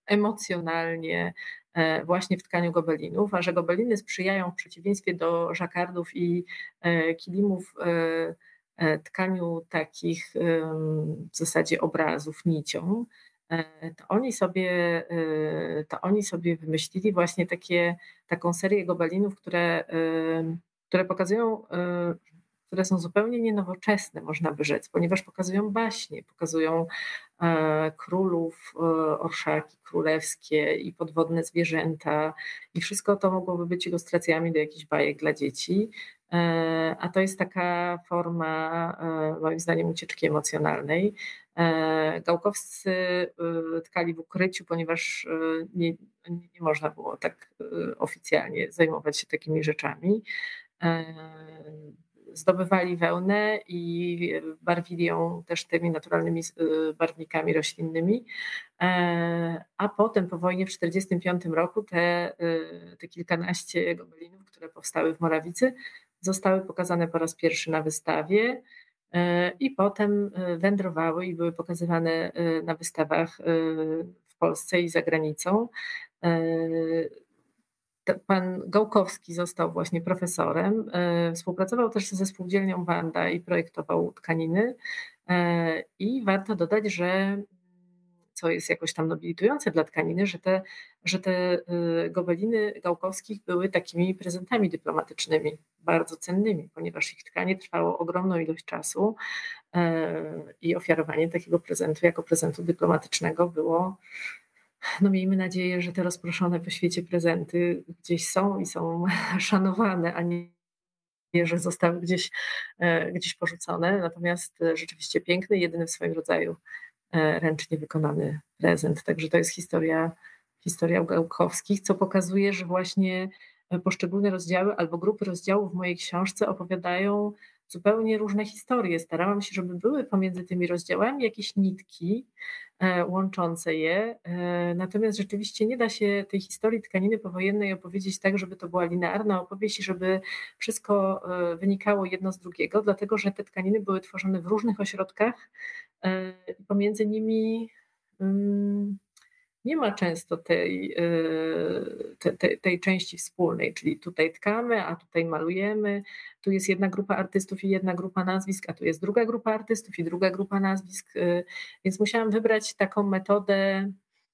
emocjonalnie E, właśnie w tkaniu gobelinów, a że gobeliny sprzyjają w przeciwieństwie do żakardów i e, kilimów e, tkaniu takich w zasadzie obrazów nicią, to oni sobie, to oni sobie wymyślili właśnie takie, taką serię gobelinów, które, które pokazują które są zupełnie nienowoczesne, można by rzec, ponieważ pokazują baśnie, pokazują e, królów, e, orszaki królewskie i podwodne zwierzęta i wszystko to mogłoby być ilustracjami do jakichś bajek dla dzieci. E, a to jest taka forma, moim zdaniem, ucieczki emocjonalnej. Gałkowscy tkali w ukryciu, ponieważ nie, nie można było tak oficjalnie zajmować się takimi rzeczami zdobywali wełnę i barwili ją też tymi naturalnymi y, barwnikami roślinnymi. E, a potem po wojnie w 1945 roku te, y, te kilkanaście gobelinów, które powstały w Morawicy, zostały pokazane po raz pierwszy na wystawie e, i potem wędrowały i były pokazywane na wystawach w Polsce i za granicą pan Gałkowski został właśnie profesorem. E, współpracował też ze spółdzielnią Wanda i projektował tkaniny. E, I warto dodać, że co jest jakoś tam nobilitujące dla tkaniny, że te, że te e, gobeliny Gałkowskich były takimi prezentami dyplomatycznymi, bardzo cennymi, ponieważ ich tkanie trwało ogromną ilość czasu i ofiarowanie takiego prezentu jako prezentu dyplomatycznego było no miejmy nadzieję, że te rozproszone po świecie prezenty gdzieś są i są szanowane, a nie że zostały gdzieś, e, gdzieś porzucone. Natomiast e, rzeczywiście piękny, jedyny w swoim rodzaju e, ręcznie wykonany prezent. Także to jest historia, historia Gałkowskich, co pokazuje, że właśnie poszczególne rozdziały albo grupy rozdziałów w mojej książce opowiadają zupełnie różne historie. Starałam się, żeby były pomiędzy tymi rozdziałami jakieś nitki e, łączące je. E, natomiast rzeczywiście nie da się tej historii tkaniny powojennej opowiedzieć tak, żeby to była linearna opowieść i żeby wszystko e, wynikało jedno z drugiego, dlatego że te tkaniny były tworzone w różnych ośrodkach i pomiędzy nimi. Um, nie ma często tej, y, tej, tej części wspólnej, czyli tutaj tkamy, a tutaj malujemy, tu jest jedna grupa artystów i jedna grupa nazwisk, a tu jest druga grupa artystów i druga grupa nazwisk, y, więc musiałam wybrać taką metodę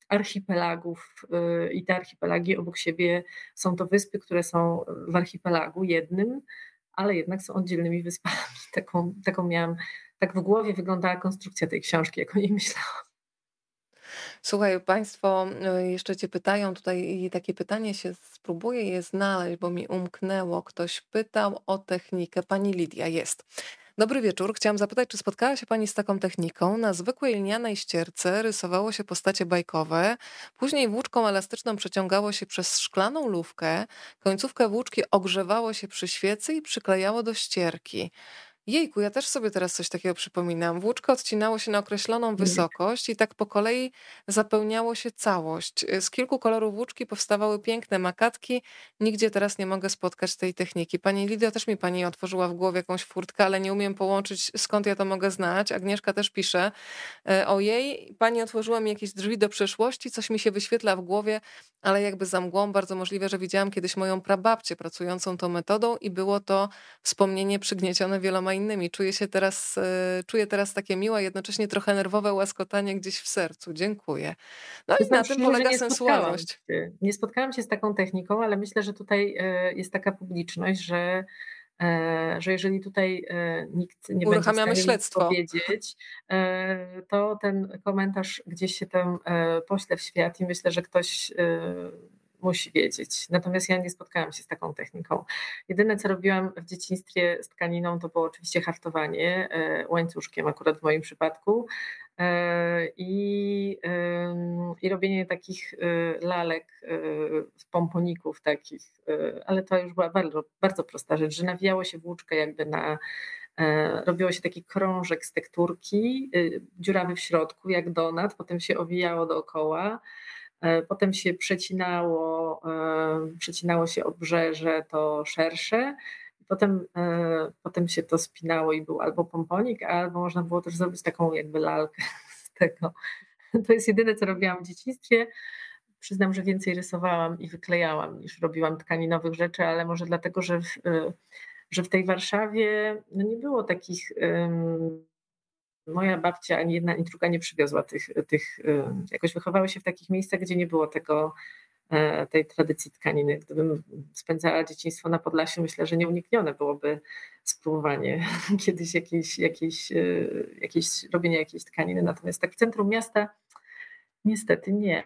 archipelagów y, i te archipelagi obok siebie są to wyspy, które są w archipelagu jednym, ale jednak są oddzielnymi wyspami. Taką, taką miałam, tak w głowie wyglądała konstrukcja tej książki, jak o niej myślałam. Słuchaj, Państwo y, jeszcze Cię pytają tutaj i takie pytanie się spróbuję je znaleźć, bo mi umknęło. Ktoś pytał o technikę. Pani Lidia jest. Dobry wieczór. Chciałam zapytać, czy spotkała się Pani z taką techniką? Na zwykłej lnianej ścierce rysowało się postacie bajkowe, później włóczką elastyczną przeciągało się przez szklaną lufkę, końcówkę włóczki ogrzewało się przy świecy i przyklejało do ścierki. Jejku, ja też sobie teraz coś takiego przypominam. Włóczko odcinało się na określoną Mhm. wysokość i tak po kolei zapełniało się całość. Y, Z kilku kolorów włóczki powstawały piękne makatki. Nigdzie teraz nie mogę spotkać tej techniki. Pani Lidia też mi pani otworzyła w głowie jakąś furtkę, ale nie umiem połączyć, skąd ja to mogę znać. Agnieszka też pisze, e, ojej, pani otworzyła mi jakieś drzwi do przeszłości, coś mi się wyświetla w głowie, ale jakby za mgłą bardzo możliwe, że widziałam kiedyś moją prababcię pracującą tą metodą i było to wspomnienie przygniecione wieloma innymi. Czuję się teraz, e, czuję teraz takie miłe, jednocześnie trochę nerwowe łaskotanie gdzieś w sercu. Dziękuję. No i na tym szczerze, polega sensualność. się nie spotkałam się z taką techniką, ale myślę, że tutaj, e, jest taka publiczność, że, e, że jeżeli tutaj, nikt nie będzie Uruchamiamy śledztwo. powiedzieć, to ten komentarz gdzieś się tam, pośle w świat i myślę, że ktoś, musi wiedzieć. Natomiast ja nie spotkałam się z taką techniką. Jedyne, co robiłam w dzieciństwie z tkaniną, to było oczywiście hartowanie, e, łańcuszkiem akurat w moim przypadku. E, i, i robienie takich y, lalek z pomponików takich, ale to już była bardzo, bardzo prosta rzecz, że nawijało się włóczkę jakby na, e, robiło się taki krążek z tekturki, dziurawy w środku jak donat, potem się owijało dookoła, e, potem się przecinało, e, przecinało się obrzeże to szersze, Potem, e, potem się to spinało i był albo pomponik, albo można było też zrobić taką jakby lalkę z tego. To jest jedyne, co robiłam w dzieciństwie. Przyznam, że więcej rysowałam i wyklejałam niż robiłam tkaninowych rzeczy, ale może dlatego, że w, e, że w tej Warszawie no nie było takich. em, Moja babcia ani jedna, ani druga nie przywiozła tych, tych. em, Jakoś wychowały się w takich miejscach, gdzie nie było tego, e, tej tradycji tkaniny. Gdybym spędzała dzieciństwo na Podlasiu, myślę, że nieuniknione byłoby spróbowanie kiedyś jakiejś, jakiejś, e, jakiejś robienia jakiejś tkaniny. Natomiast tak w centrum miasta niestety nie.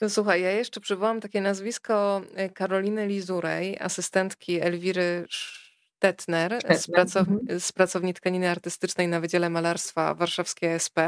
No Słuchaj, ja jeszcze przywołam takie nazwisko e, Karoliny Lizurej, asystentki Elwiry Stetner z, pracow Mhm. z pracowni tkaniny artystycznej na Wydziale Malarstwa Warszawskiej SP,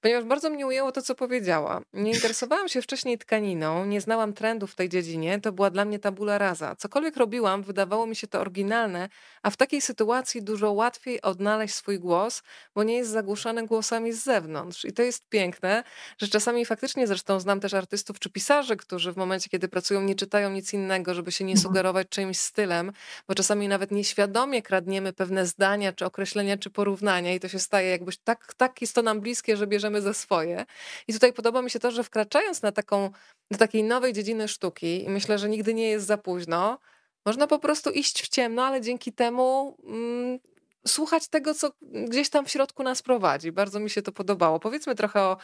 ponieważ bardzo mnie ujęło to, co powiedziała. Nie interesowałam się wcześniej tkaniną, nie znałam trendów w tej dziedzinie, to była dla mnie tabula rasa. Cokolwiek robiłam, wydawało mi się to oryginalne, a w takiej sytuacji dużo łatwiej odnaleźć swój głos, bo nie jest zagłuszany głosami z zewnątrz. I to jest piękne, że czasami faktycznie, zresztą znam też artystów czy pisarzy, którzy w momencie, kiedy pracują, nie czytają nic innego, żeby się nie Mhm. sugerować czyimś stylem, bo czasami nawet nieświadomie kradniemy pewne zdania, czy określenia, czy porównania i to się staje jakbyś tak, tak jest to nam bliskie, że bierzemy za swoje. I tutaj podoba mi się to, że wkraczając na taką, do takiej nowej dziedziny sztuki i myślę, że nigdy nie jest za późno, można po prostu iść w ciemno, ale dzięki temu mm, słuchać tego, co gdzieś tam w środku nas prowadzi. Bardzo mi się to podobało. Powiedzmy trochę o,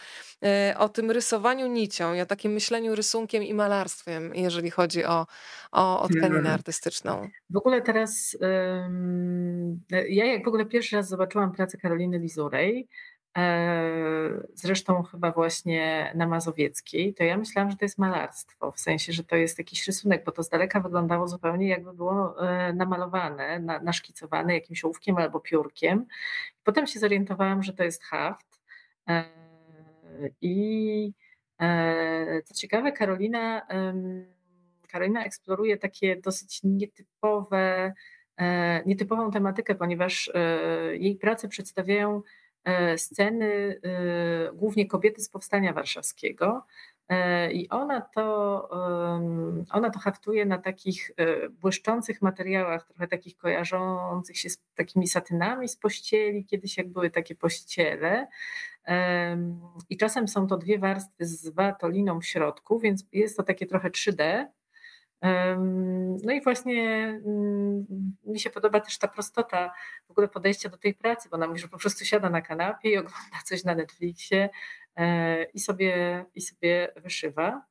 e, o tym rysowaniu nicią i o takim myśleniu rysunkiem i malarstwem, jeżeli chodzi o, o, o tkaninę Hmm. artystyczną. W ogóle teraz, ym, ja jak w ogóle pierwszy raz zobaczyłam pracę Karoliny Lizurej, e, zresztą chyba właśnie na Mazowieckiej, to ja myślałam, że to jest malarstwo, w sensie, że to jest jakiś rysunek, bo to z daleka wyglądało zupełnie jakby było e, namalowane, na, naszkicowane jakimś ołówkiem albo piórkiem. Potem się zorientowałam, że to jest haft. E, I e, co ciekawe, Karolina, Karolina eksploruje takie dosyć nietypowe, nietypową tematykę, ponieważ jej prace przedstawiają sceny e, głównie kobiety z powstania warszawskiego. E, I ona to, ona to haftuje na takich e, błyszczących materiałach, trochę takich kojarzących się z takimi satynami z pościeli, kiedyś jak były takie pościele. I czasem są to dwie warstwy z watoliną w środku, więc jest to takie trochę 3D. No i właśnie mm, mi się podoba też ta prostota w ogóle podejścia do tej pracy, bo ona mówi, że po prostu siada na kanapie i ogląda coś na Netflixie e, i sobie, i sobie wyszywa.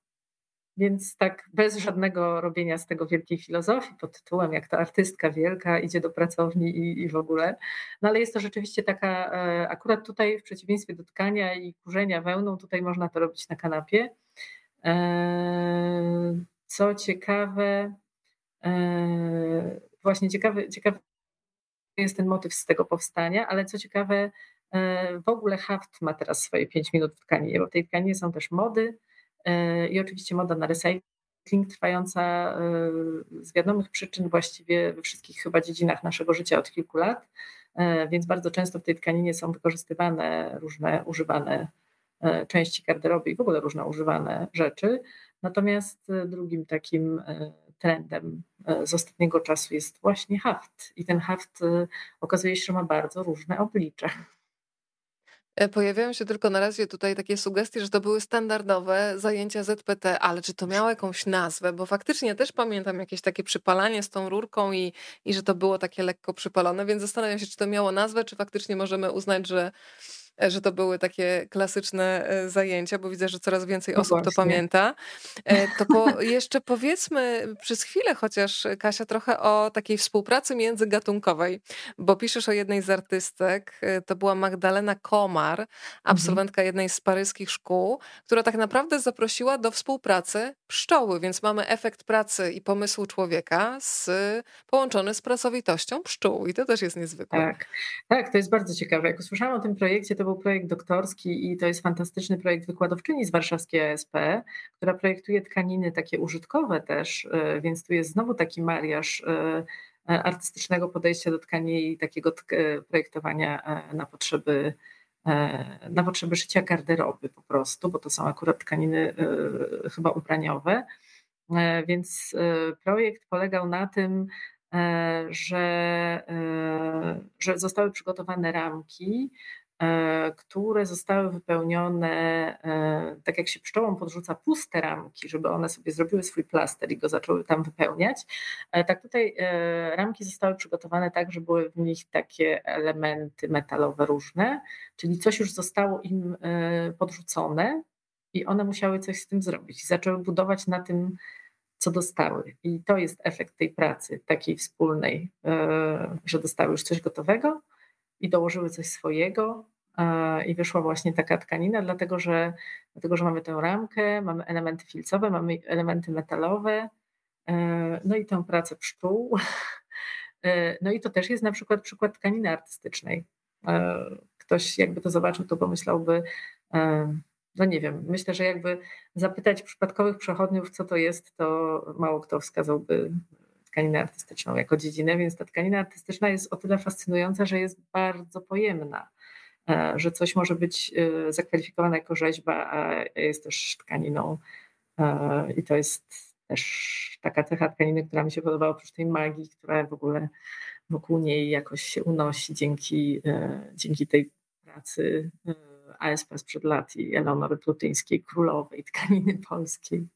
Więc tak bez żadnego robienia z tego wielkiej filozofii pod tytułem, jak to artystka wielka idzie do pracowni i, i w ogóle. No ale jest to rzeczywiście taka, e, akurat tutaj w przeciwieństwie do tkania i kurzenia wełną, tutaj można to robić na kanapie. E, co ciekawe, e, właśnie ciekawy, ciekawy jest ten motyw z tego powstania, ale co ciekawe, w ogóle haft ma teraz swoje 5 minut w tkaninie, bo w tej tkaninie są też mody, E, i oczywiście moda na recycling trwająca e, z wiadomych przyczyn właściwie we wszystkich chyba dziedzinach naszego życia od kilku lat, e, więc bardzo często w tej tkaninie są wykorzystywane różne używane części garderoby i w ogóle różne używane rzeczy. Natomiast drugim takim trendem z ostatniego czasu jest właśnie haft. I ten haft okazuje się, że ma bardzo różne oblicze. E, pojawiają się tylko na razie tutaj takie sugestie, że to były standardowe zajęcia ZPT, ale czy to miało jakąś nazwę? Bo faktycznie też pamiętam jakieś takie przypalanie z tą rurką i, i że to było takie lekko przypalone, więc zastanawiam się, czy to miało nazwę, czy faktycznie możemy uznać, że E, że to były takie klasyczne e, zajęcia, bo widzę, że coraz więcej no osób to pamięta. E, to po, jeszcze powiedzmy przez chwilę chociaż, Kasia, trochę o takiej współpracy międzygatunkowej, bo piszesz o jednej z artystek, to była Magdalena Komar, mhm. absolwentka mhm. jednej z paryskich szkół, która tak naprawdę zaprosiła do współpracy pszczoły, więc mamy efekt pracy i pomysłu człowieka z, połączony z pracowitością pszczół i to też jest niezwykłe. Tak, tak, to jest bardzo ciekawe. Jak usłyszałam o tym projekcie, to to był projekt doktorski i to jest fantastyczny projekt wykładowczyni z warszawskiej ASP, która projektuje tkaniny takie użytkowe też, e, więc tu jest znowu taki mariaż e, e, artystycznego podejścia do tkaniny i takiego projektowania na potrzeby na potrzeby szycia garderoby po prostu, bo to są akurat tkaniny chyba ubraniowe. Więc projekt polegał na tym, że, że zostały przygotowane ramki E, które zostały wypełnione, e, tak jak się pszczołom podrzuca puste ramki, żeby one sobie zrobiły swój plaster i go zaczęły tam wypełniać. E, tak tutaj ramki zostały przygotowane tak, że były w nich takie elementy metalowe różne, czyli coś już zostało im podrzucone i one musiały coś z tym zrobić zaczęły budować na tym, co dostały. I to jest efekt tej pracy, takiej wspólnej, że dostały już coś gotowego i dołożyły coś swojego e, i wyszła właśnie taka tkanina, dlatego że, dlatego że mamy tę ramkę, mamy elementy filcowe, mamy elementy metalowe, e, no i tę pracę pszczół. E, no i to też jest na przykład przykład tkaniny artystycznej. Ktoś jakby to zobaczył, to pomyślałby, no nie wiem, myślę, że jakby zapytać przypadkowych przechodniów, co to jest, to mało kto wskazałby tkaninę artystyczną jako dziedzinę, więc ta tkanina artystyczna jest o tyle fascynująca, że jest bardzo pojemna, e, że coś może być e, zakwalifikowane jako rzeźba, a jest też tkaniną. E, I to jest też taka cecha tkaniny, która mi się podoba, oprócz tej magii, która w ogóle wokół niej jakoś się unosi dzięki, dzięki tej pracy ASP sprzed lat i Eleonory Plutyńskiej, królowej tkaniny polskiej.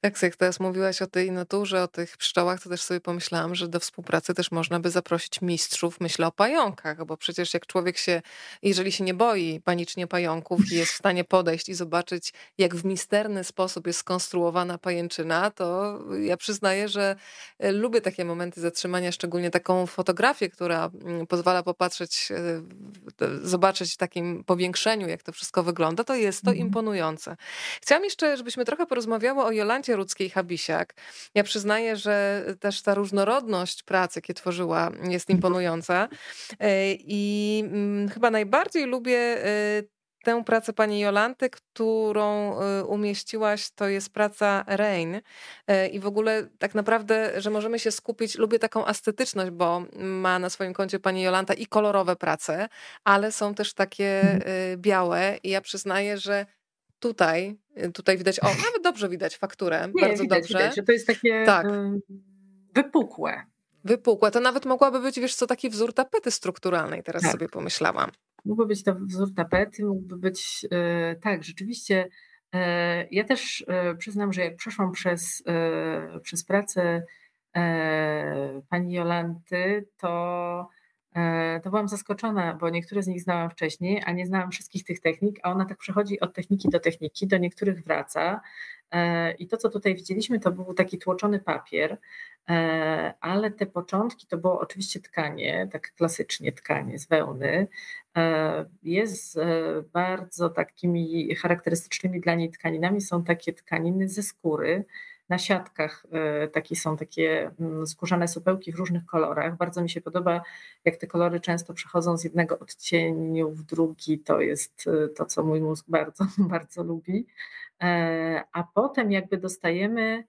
Tak, jak teraz mówiłaś o tej naturze, o tych pszczołach, to też sobie pomyślałam, że do współpracy też można by zaprosić mistrzów, myślę o pająkach, bo przecież jak człowiek się, jeżeli się nie boi panicznie pająków i jest w stanie podejść i zobaczyć, jak w misterny sposób jest skonstruowana pajęczyna, to ja przyznaję, że e, lubię takie momenty zatrzymania, szczególnie taką fotografię, która mm, pozwala popatrzeć, e, zobaczyć w takim powiększeniu, jak to wszystko wygląda, to jest to mhm. imponujące. Chciałam jeszcze, żebyśmy trochę porozmawiały o Jolancie Jolancie Rudzkiej-Habisiak. Ja przyznaję, że też ta różnorodność pracy, jakie tworzyła, jest imponująca. E, I mm, chyba najbardziej lubię e, tę pracę pani Jolanty, którą e, umieściłaś, to jest praca Rain. I w ogóle tak naprawdę, że możemy się skupić, lubię taką estetyczność, bo ma na swoim koncie pani Jolanta i kolorowe prace, ale są też takie mhm. białe. I ja przyznaję, że tutaj, y, tutaj widać, o, nawet dobrze widać fakturę, Nie, bardzo widać, dobrze. Widać, że to jest takie tak. wypukłe. Wypukłe. To nawet mogłaby być, wiesz co, taki wzór tapety strukturalnej, teraz tak. sobie pomyślałam. Mógłby być to wzór tapety, mógłby być, e, tak, rzeczywiście. E, ja też e, przyznam, że jak przeszłam przez, przez pracę pani Jolanty, to, to byłam zaskoczona, bo niektóre z nich znałam wcześniej, a nie znałam wszystkich tych technik, a ona tak przechodzi od techniki do techniki, do niektórych wraca. E, I to, co tutaj widzieliśmy, to był taki tłoczony papier, e, ale te początki to było oczywiście tkanie, tak klasycznie tkanie z wełny. E, jest bardzo takimi charakterystycznymi dla niej tkaninami są takie tkaniny ze skóry, na siatkach takie są takie mm, skórzane supełki w różnych kolorach. Bardzo mi się podoba, jak te kolory często przechodzą z jednego odcieniu w drugi. To jest to, co mój mózg bardzo, bardzo lubi. E, a potem jakby dostajemy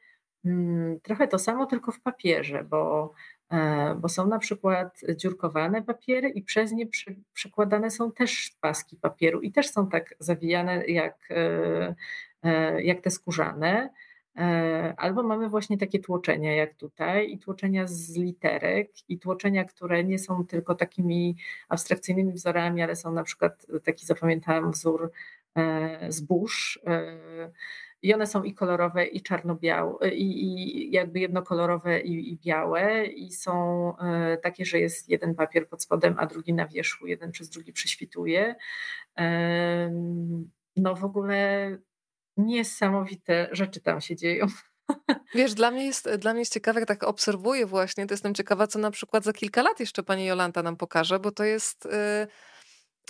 mm, trochę to samo, tylko w papierze, bo, e, bo są na przykład dziurkowane papiery i przez nie przekładane są też paski papieru i też są tak zawijane jak, e, jak te skórzane. Albo mamy właśnie takie tłoczenia jak tutaj, i tłoczenia z literek, i tłoczenia, które nie są tylko takimi abstrakcyjnymi wzorami, ale są na przykład taki zapamiętałam wzór E, zbóż. E, I one są i kolorowe, i czarno-białe, i, i jakby jednokolorowe, i, i, białe, i są e, takie, że jest jeden papier pod spodem, a drugi na wierzchu, jeden przez drugi prześwituje. No w ogóle niesamowite rzeczy tam się dzieją. Wiesz, dla mnie, jest, dla mnie jest ciekawe, jak tak obserwuję właśnie, to jestem ciekawa, co na przykład za kilka lat jeszcze pani Jolanta nam pokaże, bo to jest... Yy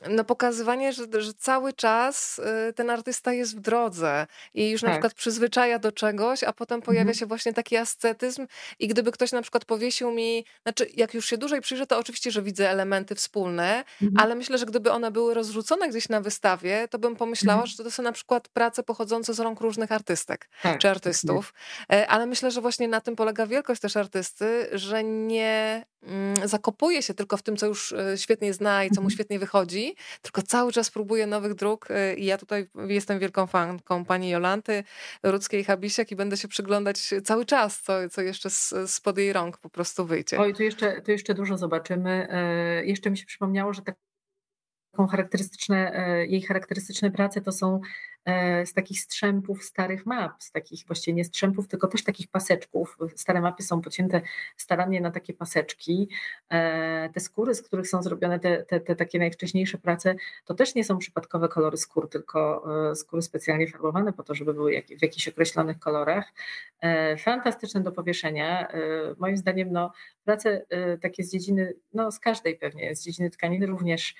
no pokazywanie, że, że cały czas y, ten artysta jest w drodze i już na tak. przykład przyzwyczaja do czegoś, a potem pojawia mhm. się właśnie taki ascetyzm i gdyby ktoś na przykład powiesił mi, znaczy jak już się dłużej przyjrzę, to oczywiście, że widzę elementy wspólne, mhm. ale myślę, że gdyby one były rozrzucone gdzieś na wystawie, to bym pomyślała, mhm. że to są na przykład prace pochodzące z rąk różnych artystek tak, czy artystów, e, ale myślę, że właśnie na tym polega wielkość też artysty, że nie zakopuje się tylko w tym, co już e, świetnie zna i co mu mhm. świetnie wychodzi, tylko cały czas próbuję nowych dróg y, i ja tutaj jestem wielką fanką pani Jolanty Rudzkiej-Habisiak i będę się przyglądać cały czas, co, co jeszcze spod jej rąk po prostu wyjdzie. Oj, tu jeszcze, tu jeszcze dużo zobaczymy. E, jeszcze mi się przypomniało, że tak charakterystyczne, e, jej charakterystyczne prace to są E, z takich strzępów starych map, z takich właściwie nie strzępów, tylko też takich paseczków. Stare mapy są pocięte starannie na takie paseczki. E, te skóry, z których są zrobione te, te, te takie najwcześniejsze prace, to też nie są przypadkowe kolory skór, tylko e, skóry specjalnie farbowane po to, żeby były w jakichś określonych kolorach. Fantastyczne do powieszenia. Moim zdaniem no, prace takie z dziedziny, no z każdej pewnie, z dziedziny tkaniny również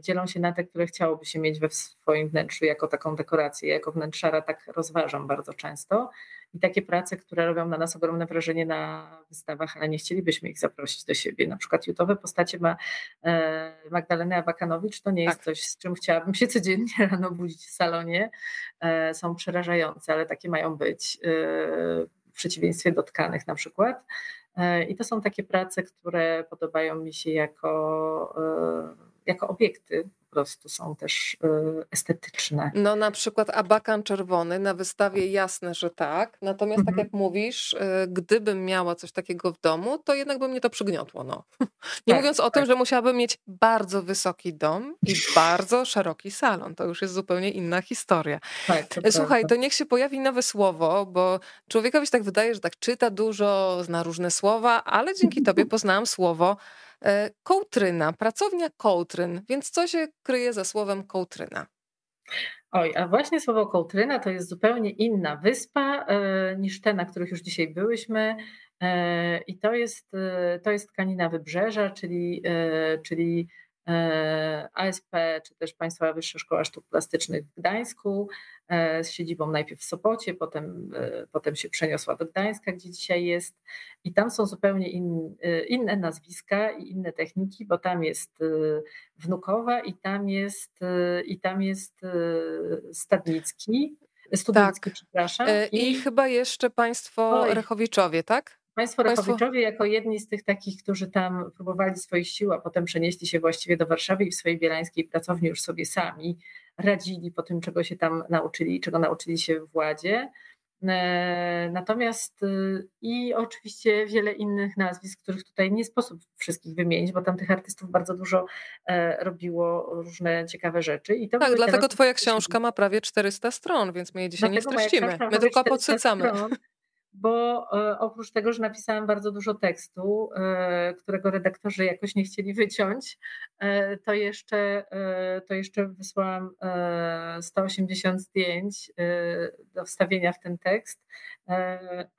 dzielą się na te, które chciałoby się mieć we swoim wnętrzu jako taką dekorację. Jako wnętrzara tak rozważam bardzo często. I takie prace, które robią na nas ogromne wrażenie na wystawach, ale nie chcielibyśmy ich zaprosić do siebie. Na przykład jutowe postacie ma e, Magdalena Abakanowicz, to nie jest tak. coś, z czym chciałabym się codziennie rano budzić w salonie. E, są przerażające, ale takie mają być e, w przeciwieństwie do tkanych na przykład. I to są takie prace, które podobają mi się jako, jako obiekty prostu są też y, estetyczne. No na przykład abakan czerwony na wystawie jasne, że tak. Natomiast tak mhm. tak jak mówisz, y, gdybym miała coś takiego w domu, to jednak by mnie to przygniotło. No. Nie tak, mówiąc o tak. tym, że musiałabym mieć bardzo wysoki dom i bardzo szeroki salon. To już jest zupełnie inna historia. Tak, to Słuchaj, prawda. to niech się pojawi nowe słowo, bo człowiekowi się tak wydaje, że tak czyta dużo, zna różne słowa, ale dzięki tobie poznałam słowo kołtryna, pracownia kołtryn, więc co się kryje za słowem kołtryna? Oj, a właśnie słowo kołtryna to jest zupełnie inna wyspa e, niż te, na których już dzisiaj byłyśmy. E, I to jest, to jest tkanina wybrzeża, czyli, czyli ASP, czy też Państwowa Wyższa Szkoła Sztuk Plastycznych w Gdańsku, E, z siedzibą najpierw w Sopocie, potem, e, potem się przeniosła do Gdańska, gdzie dzisiaj jest. I tam są zupełnie in, e, inne nazwiska i inne techniki, bo tam jest Wnukowa i tam jest, i tam jest Stadnicki. Studnicki, tak. przepraszam. I, I, chyba jeszcze państwo Oj. Rechowiczowie, tak? Państwo Rachowiczowie jako jedni z tych takich, którzy tam próbowali swoich sił, a potem przenieśli się właściwie do Warszawy i w swojej bielańskiej pracowni już sobie sami radzili po tym, czego się tam nauczyli, czego nauczyli się w Władzie. E, natomiast y, i oczywiście wiele innych nazwisk, których tutaj nie sposób wszystkich wymienić, bo tam tych artystów bardzo dużo e, robiło różne ciekawe rzeczy. I to tak, dlatego twoja książka ma prawie 400 stron, więc my jej dzisiaj nie streścimy. My tylko podsycamy. Stron, bo e, oprócz tego, że napisałam bardzo dużo tekstu, e, którego redaktorzy jakoś nie chcieli wyciąć, e, to jeszcze, to jeszcze wysłałam 180 zdjęć do wstawienia w ten tekst,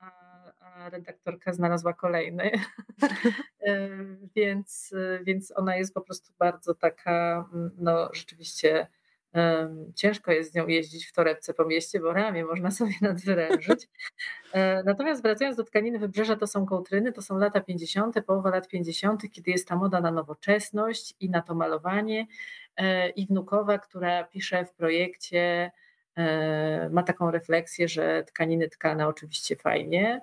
a redaktorka znalazła kolejny. więc, więc ona jest po prostu bardzo taka, no rzeczywiście Ciężko jest z nią jeździć w torebce po mieście, bo ramię można sobie nadwyrężyć. E, natomiast wracając do tkaniny wybrzeża, to są kołtryny, to są lata 50., połowa lat 50., kiedy jest ta moda na nowoczesność i na to malowanie. E, I wnukowa, która pisze w projekcie, e, ma taką refleksję, że tkaniny tkane oczywiście fajnie,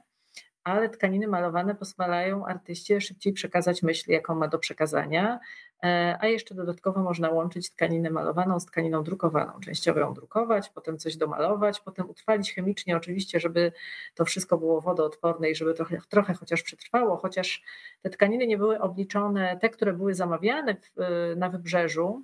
ale tkaniny malowane pozwalają artyście szybciej przekazać myśl, jaką ma do przekazania, e, a jeszcze dodatkowo można łączyć tkaninę malowaną z tkaniną drukowaną. Częściowo ją drukować, potem coś domalować, potem utrwalić chemicznie, oczywiście, żeby to wszystko było wodoodporne i żeby trochę, trochę chociaż przetrwało, chociaż te tkaniny nie były obliczone, te, które były zamawiane w, na wybrzeżu,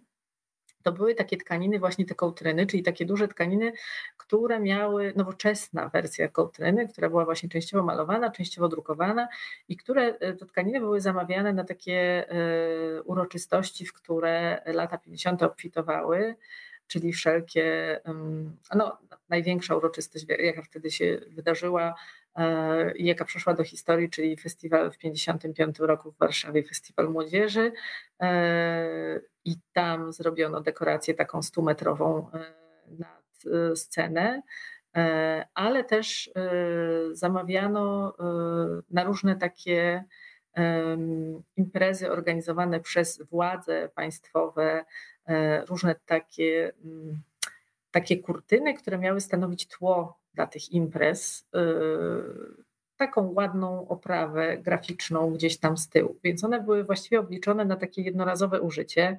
to były takie tkaniny, właśnie te kołtryny, czyli takie duże tkaniny, które miały nowoczesna wersja kołtryny, która była właśnie częściowo malowana, częściowo drukowana i które e, te tkaniny były zamawiane na takie e, uroczystości, w które lata 50. obfitowały, czyli wszelkie, no, największa uroczystość, jaka wtedy się wydarzyła, E, jaka przeszła do historii, czyli festiwal w 1955 roku w Warszawie, Festiwal Młodzieży. E, I tam zrobiono dekorację taką 100-metrową e, nad scenę, ale też zamawiano na różne takie imprezy organizowane przez władze państwowe, różne takie, takie kurtyny, które miały stanowić tło dla tych imprez y, taką ładną oprawę graficzną gdzieś tam z tyłu. Więc one były właściwie obliczone na takie jednorazowe użycie,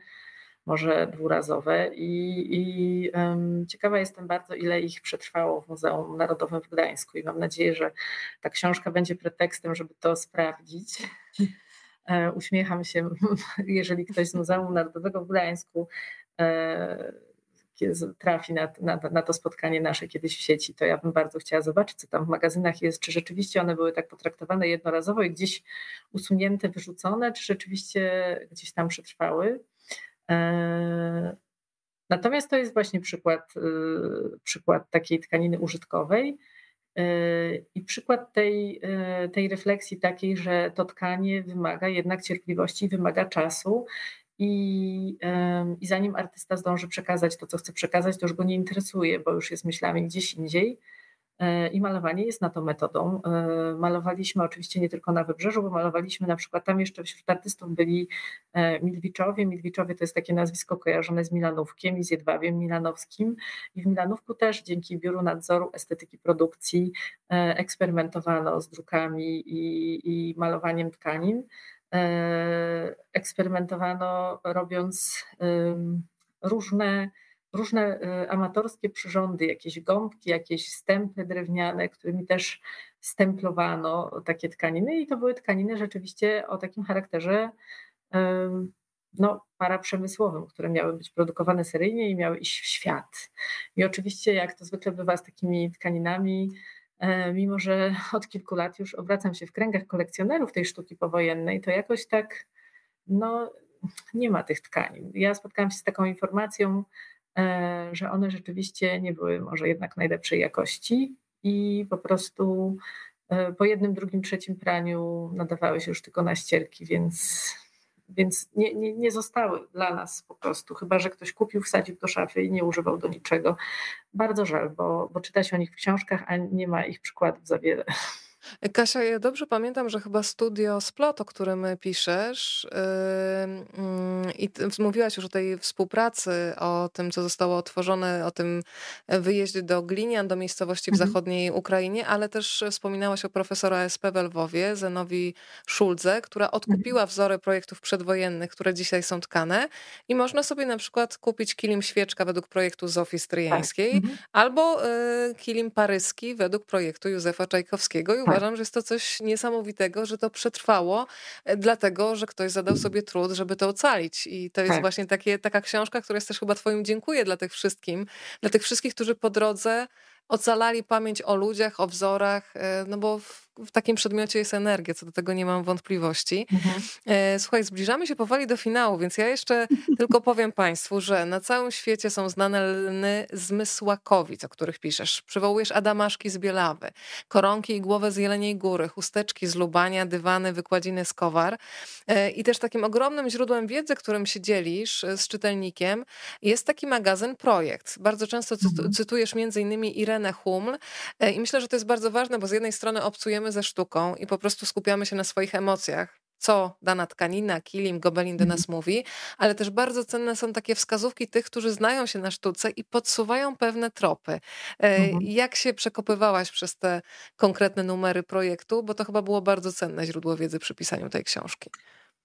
może dwurazowe. I, i um, ciekawa jestem bardzo, ile ich przetrwało w Muzeum Narodowym w Gdańsku. I mam nadzieję, że ta książka będzie pretekstem, żeby to sprawdzić. E, uśmiecham się, jeżeli ktoś z Muzeum Narodowego w Gdańsku e, trafi na, na, na, to spotkanie nasze kiedyś w sieci, to ja bym bardzo chciała zobaczyć, co tam w magazynach jest, czy rzeczywiście one były tak potraktowane jednorazowo i gdzieś usunięte, wyrzucone, czy rzeczywiście gdzieś tam przetrwały. E, natomiast to jest właśnie przykład, y, przykład takiej tkaniny użytkowej e, i przykład tej, e, tej refleksji takiej, że to tkanie wymaga jednak cierpliwości, wymaga czasu i, I zanim artysta zdąży przekazać to, co chce przekazać, to już go nie interesuje, bo już jest myślami gdzieś indziej. E, I malowanie jest na to metodą. E, malowaliśmy oczywiście nie tylko na wybrzeżu, bo malowaliśmy na przykład tam jeszcze wśród artystów byli e, Milwiczowie. Milwiczowie to jest takie nazwisko kojarzone z Milanówkiem i z Jedwabiem Milanowskim. I w Milanówku też dzięki Biuru Nadzoru Estetyki Produkcji eksperymentowano z drukami i, i malowaniem tkanin. E, eksperymentowano, robiąc różne, różne e, amatorskie przyrządy, jakieś gąbki, jakieś stępy drewniane, którymi też stemplowano takie tkaniny i to były tkaniny rzeczywiście o takim charakterze no, paraprzemysłowym, które miały być produkowane seryjnie i miały iść w świat. I oczywiście, jak to zwykle bywa z takimi tkaninami, mimo że od kilku lat już obracam się w kręgach kolekcjonerów tej sztuki powojennej, to jakoś tak no, nie ma tych tkanin. Ja spotkałam się z taką informacją, e, że one rzeczywiście nie były może jednak najlepszej jakości i po prostu e, po jednym, drugim, trzecim praniu nadawały się już tylko na ścierki, więc więc nie, nie, nie zostały dla nas po prostu, chyba że ktoś kupił, wsadził do szafy i nie używał do niczego. Bardzo żal, bo, bo czyta się o nich w książkach, a nie ma ich przykładów za wiele. Kasia, ja dobrze pamiętam, że chyba studio Splot, o którym piszesz, yy, i mówiłaś już o tej współpracy, o tym, co zostało otworzone, o tym wyjeździe do Glinian, do miejscowości w mhm. zachodniej Ukrainie, ale też wspominałaś o profesora SP w Lwowie, Zenowi Szulze, która odkupiła mhm. wzory projektów przedwojennych, które dzisiaj są tkane i można sobie na przykład kupić kilim świeczka według projektu Zofii Stryjeńskiej tak. mhm. albo y, kilim paryski według projektu Józefa Czajkowskiego i uważam, że jest to coś niesamowitego, że to przetrwało, e, dlatego, że ktoś zadał sobie trud, żeby to ocalić. I to jest tak. właśnie takie, taka książka, która jest też chyba twoim dziękuję dla tych wszystkim, dla tych wszystkich, którzy po drodze ocalali pamięć o ludziach, o wzorach, e, no bo w, takim przedmiocie jest energia, co do tego nie mam wątpliwości. Mhm. E, słuchaj, zbliżamy się powoli do finału, więc ja jeszcze tylko powiem Państwu, że na całym świecie są znane lny zmysłakowic, o których piszesz. Przywołujesz adamaszki z Bielawy, koronki i głowę z Jeleniej Góry, chusteczki z Lubania, dywany, wykładziny z Kowar. E, I też takim ogromnym źródłem wiedzy, którym się dzielisz z czytelnikiem, jest taki magazyn Projekt. Bardzo często mhm. cytujesz między innymi Irenę Huml i myślę, że to jest bardzo ważne, bo z jednej strony obcujemy ze sztuką i po prostu skupiamy się na swoich emocjach, co dana tkanina, kilim, gobelin do nas mhm. mówi, ale też bardzo cenne są takie wskazówki tych, którzy znają się na sztuce i podsuwają pewne tropy. E, mhm. Jak się przekopywałaś przez te konkretne numery projektu, bo to chyba było bardzo cenne źródło wiedzy przy pisaniu tej książki.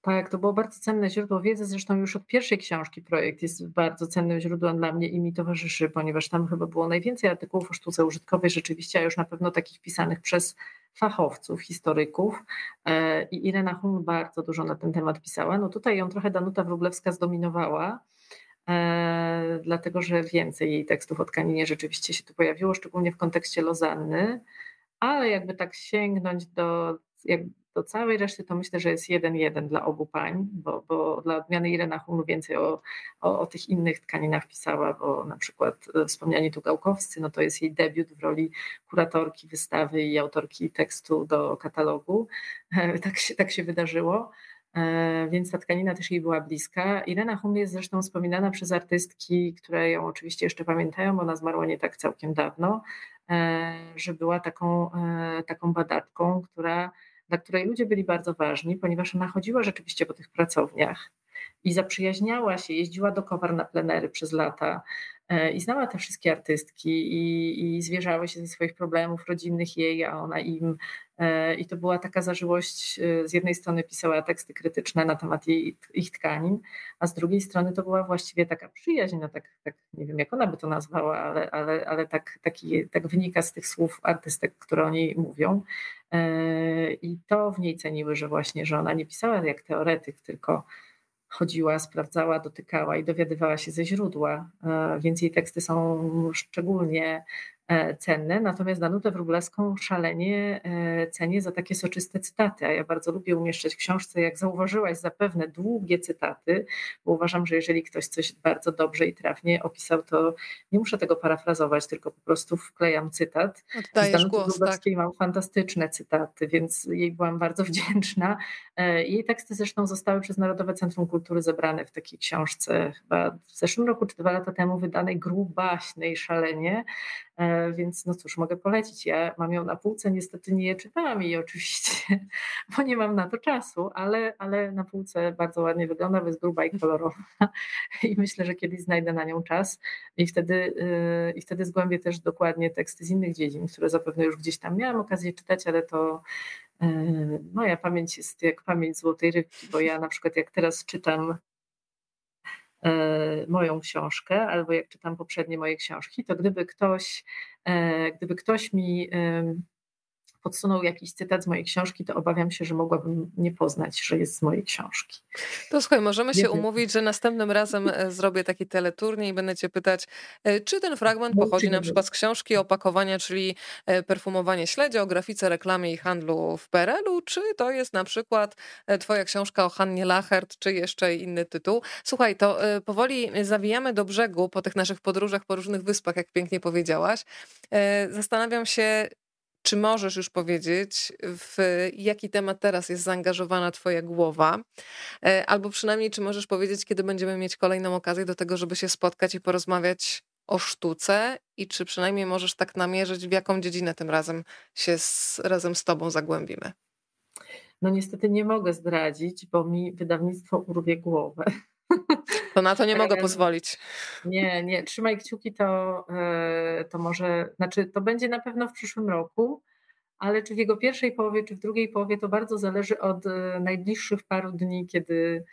Tak, to było bardzo cenne źródło wiedzy. Zresztą już od pierwszej książki projekt jest bardzo cennym źródłem dla mnie i mi towarzyszy, ponieważ tam chyba było najwięcej artykułów o sztuce użytkowej rzeczywiście, a już na pewno takich pisanych przez fachowców, historyków. E, I Irena Hum bardzo dużo na ten temat pisała. No tutaj ją trochę Danuta Wróblewska zdominowała, e, dlatego że więcej jej tekstów o tkaninie rzeczywiście się tu pojawiło, szczególnie w kontekście Lozanny, ale jakby tak sięgnąć do do całej reszty to myślę, że jest jeden jeden dla obu pań, bo, bo dla odmiany Irena Hunu więcej o, o, o, tych innych tkaninach pisała, bo na przykład e, wspomniani tu Gałkowscy, no to jest jej debiut w roli kuratorki wystawy i autorki tekstu do katalogu. E, tak się, tak się wydarzyło e, więc ta tkanina też jej była bliska. Irena Hum jest zresztą wspominana przez artystki, które ją oczywiście jeszcze pamiętają, bo ona zmarła nie tak całkiem dawno, że była taką, taką badaczką, która dla której ludzie byli bardzo ważni, ponieważ ona chodziła rzeczywiście po tych pracowniach i zaprzyjaźniała się, jeździła do Kowar na plenery przez lata e, i znała te wszystkie artystki i, i zwierzały się ze swoich problemów rodzinnych jej, a ona im. E, I to była taka zażyłość, e, z jednej strony pisała teksty krytyczne na temat jej, ich tkanin, a z drugiej strony to była właściwie taka przyjaźń, no tak, tak nie wiem jak ona by to nazwała, ale, ale, ale tak, taki, tak wynika z tych słów artystek, które o niej mówią. I to w niej ceniły, że właśnie, że ona nie pisała jak teoretyk, tylko chodziła, sprawdzała, dotykała i dowiadywała się ze źródła, e, więc jej teksty są szczególnie E, cenne, natomiast Danutę Wróblewską szalenie e, cenię za takie soczyste cytaty, a ja bardzo lubię umieszczać w książce, jak zauważyłaś, zapewne długie cytaty, bo uważam, że jeżeli ktoś coś bardzo dobrze i trafnie opisał, to nie muszę tego parafrazować, tylko po prostu wklejam cytat. Oddajesz Z głos, tak. mam fantastyczne cytaty, więc jej byłam bardzo wdzięczna. E, jej teksty zresztą zostały przez Narodowe Centrum Kultury zebrane w takiej książce chyba w zeszłym roku czy dwa lata temu wydanej grubaśnej szalenie, E, więc no cóż, mogę polecić. Ja mam ją na półce, niestety nie czytałam jej oczywiście, bo nie mam na to czasu, ale, ale na półce bardzo ładnie wygląda, bo jest gruba i kolorowa i myślę, że kiedyś znajdę na nią czas i wtedy, e, i wtedy zgłębię też dokładnie teksty z innych dziedzin, które zapewne już gdzieś tam miałam okazję czytać, ale to e, moja pamięć jest jak pamięć złotej rybki, bo ja na przykład jak teraz czytam E, moją książkę, albo jak czytam poprzednie moje książki, to gdyby ktoś, e, gdyby ktoś mi podsunął jakiś cytat z mojej książki, to obawiam się, że mogłabym nie poznać, że jest z mojej książki. To słuchaj, możemy się umówić, że następnym razem e, zrobię taki teleturniej i będę cię pytać, czy ten fragment pochodzi na przykład z książki opakowania, czyli perfumowanie śledzia o grafice, reklamie i handlu w PRL-u, czy to jest na przykład twoja książka o Hannie Lachert, czy jeszcze inny tytuł. Słuchaj, to powoli zawijamy do brzegu po tych naszych podróżach po różnych wyspach, jak pięknie powiedziałaś. Zastanawiam się, czy możesz już powiedzieć, w jaki temat teraz jest zaangażowana Twoja głowa? E, albo przynajmniej, czy możesz powiedzieć, kiedy będziemy mieć kolejną okazję do tego, żeby się spotkać i porozmawiać o sztuce? I czy przynajmniej możesz tak namierzyć, w jaką dziedzinę tym razem się z, razem z Tobą zagłębimy? No niestety nie mogę zdradzić, bo mi wydawnictwo urwie głowę. To na to nie mogę pozwolić. Nie, nie, trzymaj kciuki, to, e, to może, znaczy to będzie na pewno w przyszłym roku, ale czy w jego pierwszej połowie, czy w drugiej połowie, to bardzo zależy od e, najbliższych paru dni, kiedy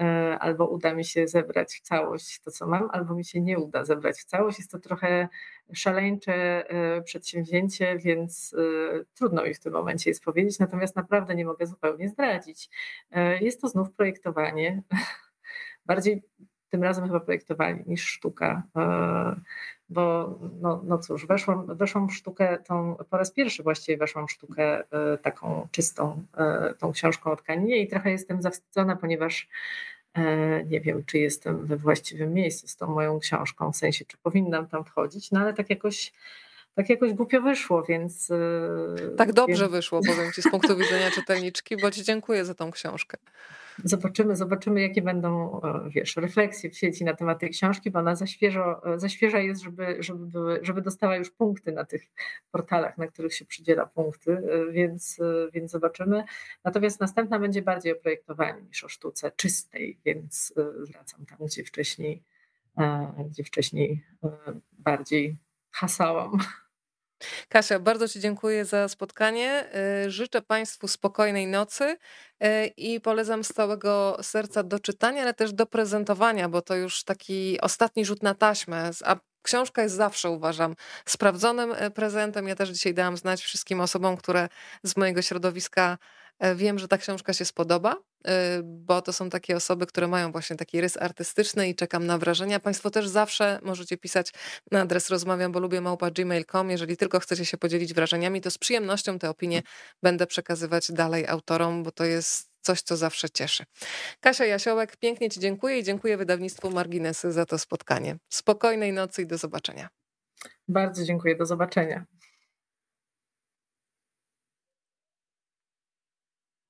e, albo uda mi się zebrać w całość to, co mam, albo mi się nie uda zebrać w całość. Jest to trochę szaleńcze przedsięwzięcie, więc trudno mi w tym momencie jest powiedzieć, natomiast naprawdę nie mogę zupełnie zdradzić. Jest to znów projektowanie bardziej tym razem chyba projektowali niż sztuka. Bo no, no cóż, weszłam, weszłam w sztukę tą, po raz pierwszy właściwie weszłam w sztukę taką czystą, tą książką o tkaninie i trochę jestem zawstydzona, ponieważ nie wiem, czy jestem we właściwym miejscu z tą moją książką, w sensie, czy powinnam tam wchodzić, no ale tak jakoś tak jakoś głupio wyszło, więc. E, tak dobrze więc... wyszło, powiem ci, z punktu widzenia czytelniczki, bo ci dziękuję za tą książkę. Zobaczymy, zobaczymy, jakie będą, e, wiesz, refleksje w sieci na temat tej książki, bo ona za świeżo, za świeża jest, żeby, żeby, były, żeby dostała już punkty na tych portalach, na których się przydziela punkty, e, więc, więc zobaczymy. Natomiast następna będzie bardziej o projektowaniu niż o sztuce czystej, więc wracam tam, gdzie wcześniej, gdzie wcześniej bardziej hasałam. Kasia, bardzo Ci dziękuję za spotkanie. Y, życzę Państwu spokojnej nocy y, i polecam z całego serca do czytania, ale też do prezentowania, bo to już taki ostatni rzut na taśmę. A książka jest zawsze, uważam, sprawdzonym y, prezentem. Ja też dzisiaj dałam znać wszystkim osobom, które z mojego środowiska wiem, że ta książka się spodoba, bo to są takie osoby, które mają właśnie taki rys artystyczny i czekam na wrażenia. Państwo też zawsze możecie pisać na adres rozmawiam, bo lubię małpa gmail.com. Jeżeli tylko chcecie się podzielić wrażeniami, to z przyjemnością te opinie będę przekazywać dalej autorom, bo to jest coś, co zawsze cieszy. Kasia Jasiołek, pięknie Ci dziękuję i dziękuję wydawnictwu Marginesy za to spotkanie. Spokojnej nocy i do zobaczenia. Bardzo dziękuję, do zobaczenia.